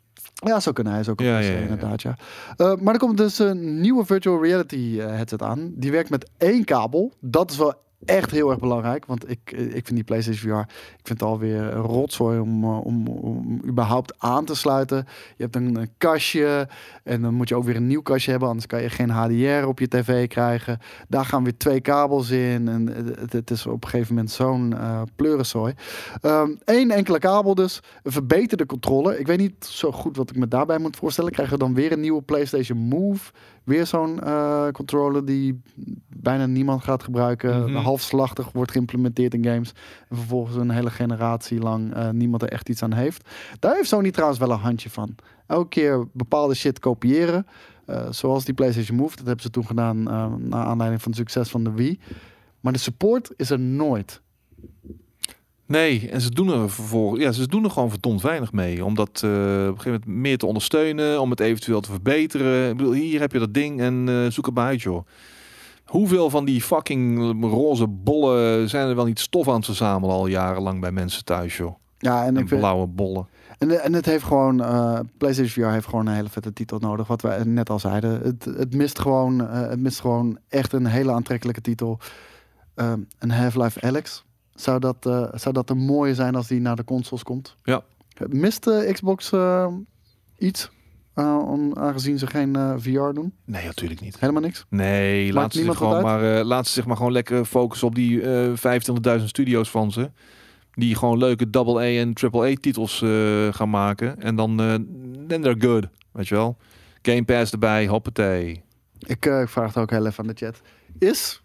Ja, zo kunnen hij ook op Ja, PC, ja, ja, ja. inderdaad, ja. Eh, maar er komt dus een nieuwe virtual reality eh, headset aan. Die werkt met één kabel. Dat is wel echt heel erg belangrijk. Want ik, eh, ik vind die PlayStation VR, ik vind het alweer rotzooi om, eh, om, om überhaupt aan te sluiten. Je hebt een, een kastje en dan moet je ook weer een nieuw kastje hebben. Anders kan je geen HDR op je tv krijgen. Daar gaan weer twee kabels in. En het, het is op een gegeven moment zo'n eh pleurenzooi. Eén enkele kabel dus. Een verbeterde controle. Ik weet niet zo goed wat ik me daarbij moet voorstellen. Krijgen we dan weer een nieuwe PlayStation Move? Weer zo'n eh, controller die bijna niemand gaat gebruiken. Mhm. Halfslachtig wordt geïmplementeerd in games. En vervolgens een hele generatie lang eh, niemand er echt iets aan heeft. Daar heeft Sony trouwens wel een handje van. Elke keer bepaalde shit kopiëren. Eh, zoals die PlayStation Move. Dat hebben ze toen gedaan uh, naar aanleiding van het succes van de Wii. Maar de support is er nooit. Nee, en ze doen er vervolgens, ja, ze doen er gewoon verdomd weinig mee. Om dat uh, op een gegeven moment meer te ondersteunen, om het eventueel te verbeteren. Ik bedoel, hier heb je dat ding en uh, zoek het maar uit, joh. Hoeveel van die fucking roze bollen zijn er wel niet stof aan het verzamelen al jarenlang bij mensen thuis, joh? Ja, en, en ik vind, blauwe bollen. En, en het heeft gewoon, uh, PlayStation VR heeft gewoon een hele vette titel nodig. Wat wij net al zeiden. Het, het, mist, gewoon, het mist gewoon echt een hele aantrekkelijke titel. Uh, een Half-Life Alex. Zou dat, uh, zou dat een mooie zijn als die naar de consoles komt? Ja. Mist de Xbox uh, iets? Uh, om, aangezien ze geen VR doen? Nee, natuurlijk niet. Helemaal niks? Nee, laat ze, zich gewoon maar, laat ze zich maar gewoon lekker focussen op die uh, 25.000 studio's van ze. Die gewoon leuke AA en AAA titels gaan maken. En dan then they're good, weet je wel. Game Pass erbij, hoppatee. Ik, ik vraag het ook heel even aan de chat. Is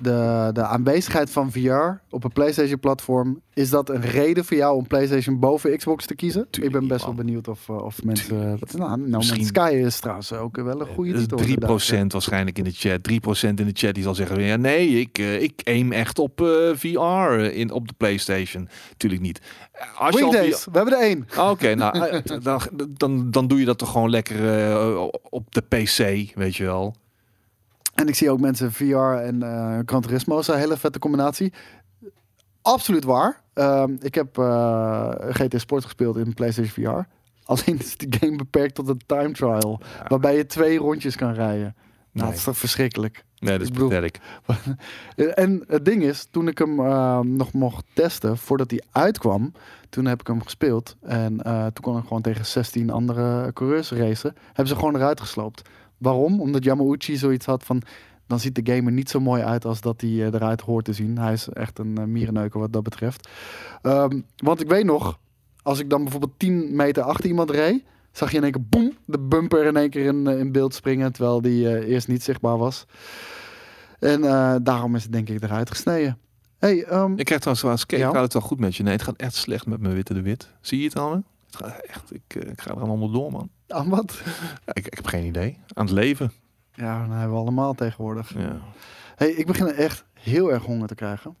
de, de aanwezigheid van VR op een PlayStation-platform, is dat een reden voor jou om PlayStation boven Xbox te kiezen? Tuurlijk ik ben best wel benieuwd of, of mensen. Wat, nou, no Man's Sky is trouwens ook wel een goede titel. 3% inderdaad. waarschijnlijk in de chat. 3% in de chat die zal zeggen: ja, nee, ik, uh, ik aim echt op uh, VR in, op de PlayStation. Tuurlijk niet. Als je we hebben er één. Oké, okay, nou, dan, dan, dan doe je dat toch gewoon lekker uh, op de PC, weet je wel. En ik zie ook mensen VR en uh, Gran Turismo is een hele vette combinatie. Absoluut waar. Uh, ik heb uh, GT Sport gespeeld in PlayStation VR. Alleen is die game beperkt tot een time trial. Ja. Waarbij je twee rondjes kan rijden. Nou, Nee. dat is toch verschrikkelijk. Nee, dat is pathetic. En het ding is, toen ik hem uh, nog mocht testen, voordat hij uitkwam, toen heb ik hem gespeeld. En uh, toen kon ik gewoon tegen 16 andere coureurs racen. Hebben ze gewoon eruit gesloopt. Waarom? Omdat Yamauchi zoiets had van, dan ziet de game er niet zo mooi uit als dat hij uh, eruit hoort te zien. Hij is echt een uh, mierenneuker wat dat betreft. Um, want ik weet nog, als ik dan bijvoorbeeld 10 meter achter iemand reed, zag je in één keer boem, de bumper in één keer in, in beeld springen, terwijl die uh, eerst niet zichtbaar was. En uh, daarom is het denk ik eruit gesneden. Hey, um, Ik krijg trouwens als cake, Ja? gaat het wel goed met je? Nee, het gaat echt slecht met mijn witte de wit. Zie je het al? Het gaat echt, ik, eh, ik ga er aan onderdoor, man. Aan wat? Ik, ik heb geen idee. Aan het leven. Ja, dat hebben we allemaal tegenwoordig. Ja. Hey, ik begin echt heel erg honger te krijgen.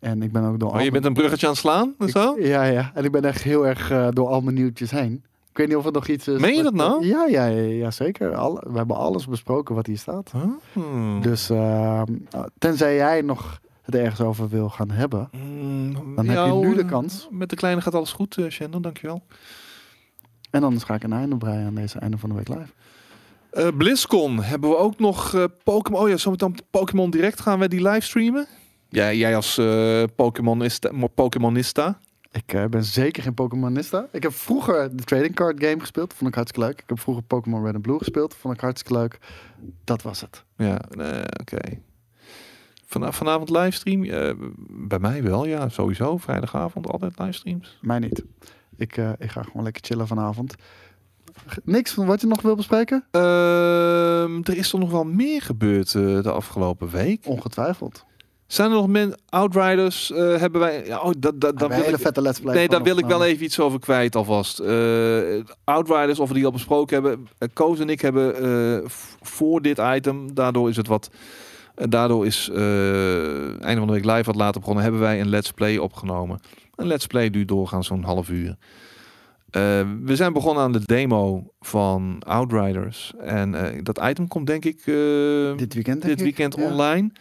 En ik ben ook door Oh, al je bent een bruggetje aan het slaan? Ik- zo? Ja, ja. En ik ben echt heel erg uh, door al mijn nieuwtjes heen. Ik weet niet of het nog iets is. Meen je dat nou? Ja, ja, ja, ja zeker. Alle, we hebben alles besproken wat hier staat. Oh. Dus uh, tenzij jij nog het ergens over wil gaan hebben. Mm, Dan heb je nu de eh, kans. Met de kleine gaat alles goed, uh, Shannon. Dankjewel. En anders ga ik een einde breien aan deze einde van de week live. Uh, BlizzCon hebben we ook nog uh, Pokémon. Oh ja, zometeen Pokémon Direct gaan we die livestreamen. Ja, jij als uh, Pokémonista. Pokémonista. Ik uh, ben zeker geen Pokémonista. Ik heb vroeger de trading card game gespeeld. Vond ik hartstikke leuk. Ik heb vroeger Pokémon Red en Blue gespeeld. Vond ik hartstikke leuk. Dat was het. Ja, nee, oké. Okay. Van, vanavond livestream? Uh, bij mij wel, ja, sowieso. Vrijdagavond altijd livestreams. Mij niet. Ik, uh, ik ga gewoon lekker chillen vanavond. Niks van wat je nog wil bespreken? Uh, er is toch nog wel meer gebeurd uh, de afgelopen week? Ongetwijfeld. Zijn er nog men Outriders? Uh, hebben wij? Ja, oh, dat, dat, dat een hele vette let's play. Nee, daar wil ik wel even iets over kwijt alvast. Uh, Outriders, of we die al besproken hebben. Koos en ik hebben voor dit item, daardoor is het wat. daardoor is einde van de week live wat later begonnen. Hebben wij een let's play opgenomen. Een let's play duurt doorgaans zo'n half uur. Uh, we zijn begonnen aan de demo van Outriders. En uh, dat item komt denk ik uh, dit weekend, dit weekend online. Ja.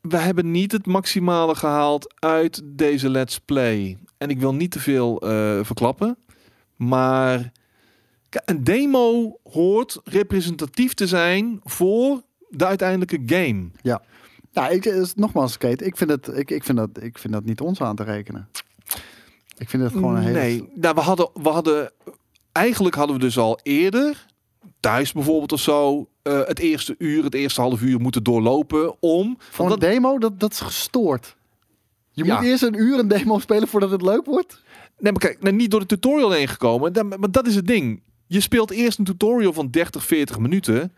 We hebben niet het maximale gehaald uit deze Let's Play. En ik wil niet te veel verklappen. Maar een demo hoort representatief te zijn voor de uiteindelijke game. Nou, ik, is- nogmaals, Kate, ik vind, het, ik, ik, vind dat, ik vind dat niet ons aan te rekenen. Ik vind het gewoon een hele... Nee, nou, we hadden, we hadden, eigenlijk hadden we dus al eerder, thuis bijvoorbeeld of zo, eh, het eerste uur, het eerste half uur moeten doorlopen om... Want een demo, dat, dat is gestoord. Je Ja. moet eerst een uur een demo spelen voordat het leuk wordt. Nee, maar kijk, nou, niet door de tutorial heen gekomen. Da- Maar dat is het ding. Je speelt eerst een tutorial van 30, 40 minuten.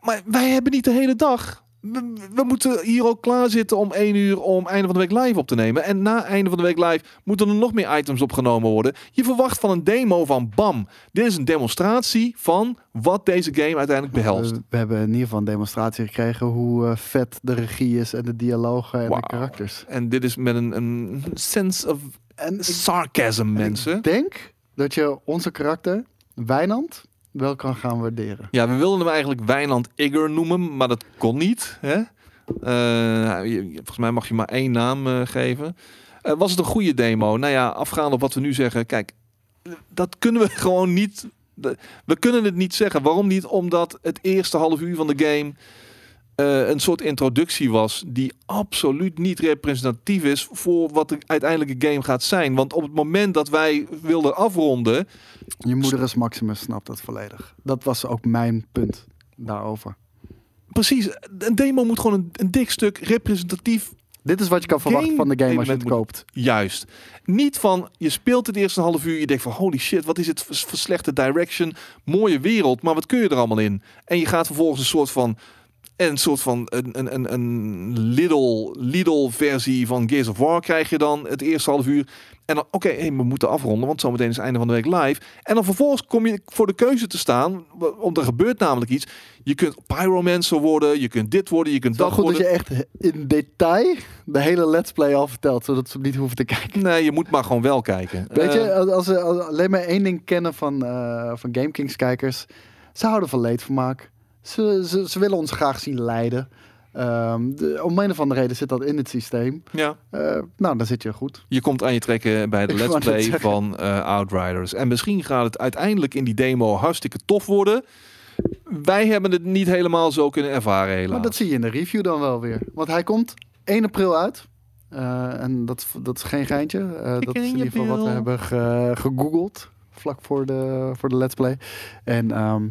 Maar wij hebben niet de hele dag. We, we moeten hier ook klaar zitten om 1 uur om einde van de week live op te nemen. En na einde van de week live moeten er nog meer items opgenomen worden. Je verwacht van een demo van bam. Dit is een demonstratie van wat deze game uiteindelijk behelst. We, we hebben in ieder geval een demonstratie gekregen hoe eh, vet de regie is en de dialogen en de karakters. En dit is met een, een sense of En ik, sarcasm, en mensen. ik denk dat je onze karakter, Wijnand, wel kan gaan waarderen. Ja, we wilden hem eigenlijk Wijnand Igger noemen, maar dat kon niet. Hè? Eh, volgens mij mag je maar één naam eh, geven. Eh, was het een goede demo? Nou ja, afgaand op wat we nu zeggen. Kijk, dat kunnen we gewoon niet. We kunnen het niet zeggen. Waarom niet? Omdat het eerste half uur van de game eh, een soort introductie was die absoluut niet representatief is voor wat de uiteindelijke game gaat zijn. Want op het moment dat wij wilden afronden, Je moeder is Maximus, snapt dat volledig. Dat was ook mijn punt daarover. precies, een demo moet gewoon een, een dik stuk representatief Dit is wat je kan verwachten van de game als je het koopt. Juist. Niet van je speelt het eerste half uur, je denkt van holy shit, wat is het voor slechte direction, mooie wereld, maar wat kun je er allemaal in? En je gaat vervolgens een soort van een soort van een, een, een, een Lidl, Lidl versie van Gears of War krijg je dan het eerste half uur. En dan, oké, hey, we moeten afronden, want zometeen is het einde van de week live. En dan vervolgens kom je voor de keuze te staan, want er gebeurt namelijk iets. Je kunt pyromancer worden, je kunt dit worden, je kunt Het is wel dat goed dat worden. je echt in detail de hele let's play al vertelt, zodat ze niet hoeven te kijken. Nee, je moet maar gewoon wel kijken. Weet je, Eh, als, als- alleen maar één ding kennen van, eh van GameKings kijkers, ze houden van leedvermaak. Ze, ze, ze willen ons graag zien lijden. Ehm, de, om een of andere reden zit dat in het systeem. ja. Eh, nou, dan zit je goed. Je komt aan je trekken bij de Ik Let's Play van eh, Outriders. En misschien gaat het uiteindelijk in die demo hartstikke tof worden. Wij hebben het niet helemaal zo kunnen ervaren helaas. Maar dat zie je in de review dan wel weer. Want hij komt 1 april uit. Eh, en dat, dat is geen geintje. Dat is in ieder geval wat we hebben ge- gegoogeld. Vlak voor de, voor de Let's Play. En ehm,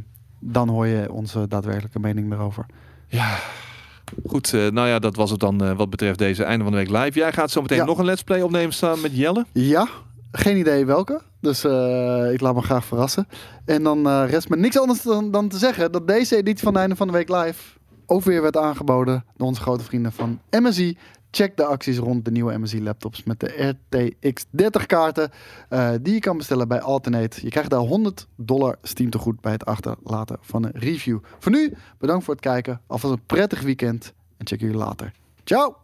dan hoor je onze daadwerkelijke mening erover. Ja, goed. eh, nou ja, dat was het dan eh, wat betreft deze einde van de week live. Jij gaat zo meteen Ja. nog een Let's Play opnemen staan met Jelle. Ja, geen idee welke. Dus eh, ik laat me graag verrassen. En dan rest me niks anders dan, dan te zeggen dat deze editie van Einde van de Week Live ook weer werd aangeboden door onze grote vrienden van MSI. Check de acties rond de nieuwe MSI laptops met de RTX 30 kaarten eh, die je kan bestellen bij Alternate. Je krijgt daar 100 dollar Steam tegoed bij het achterlaten van een review. Voor nu, bedankt voor het kijken. Alvast een prettig weekend en check jullie later. Ciao!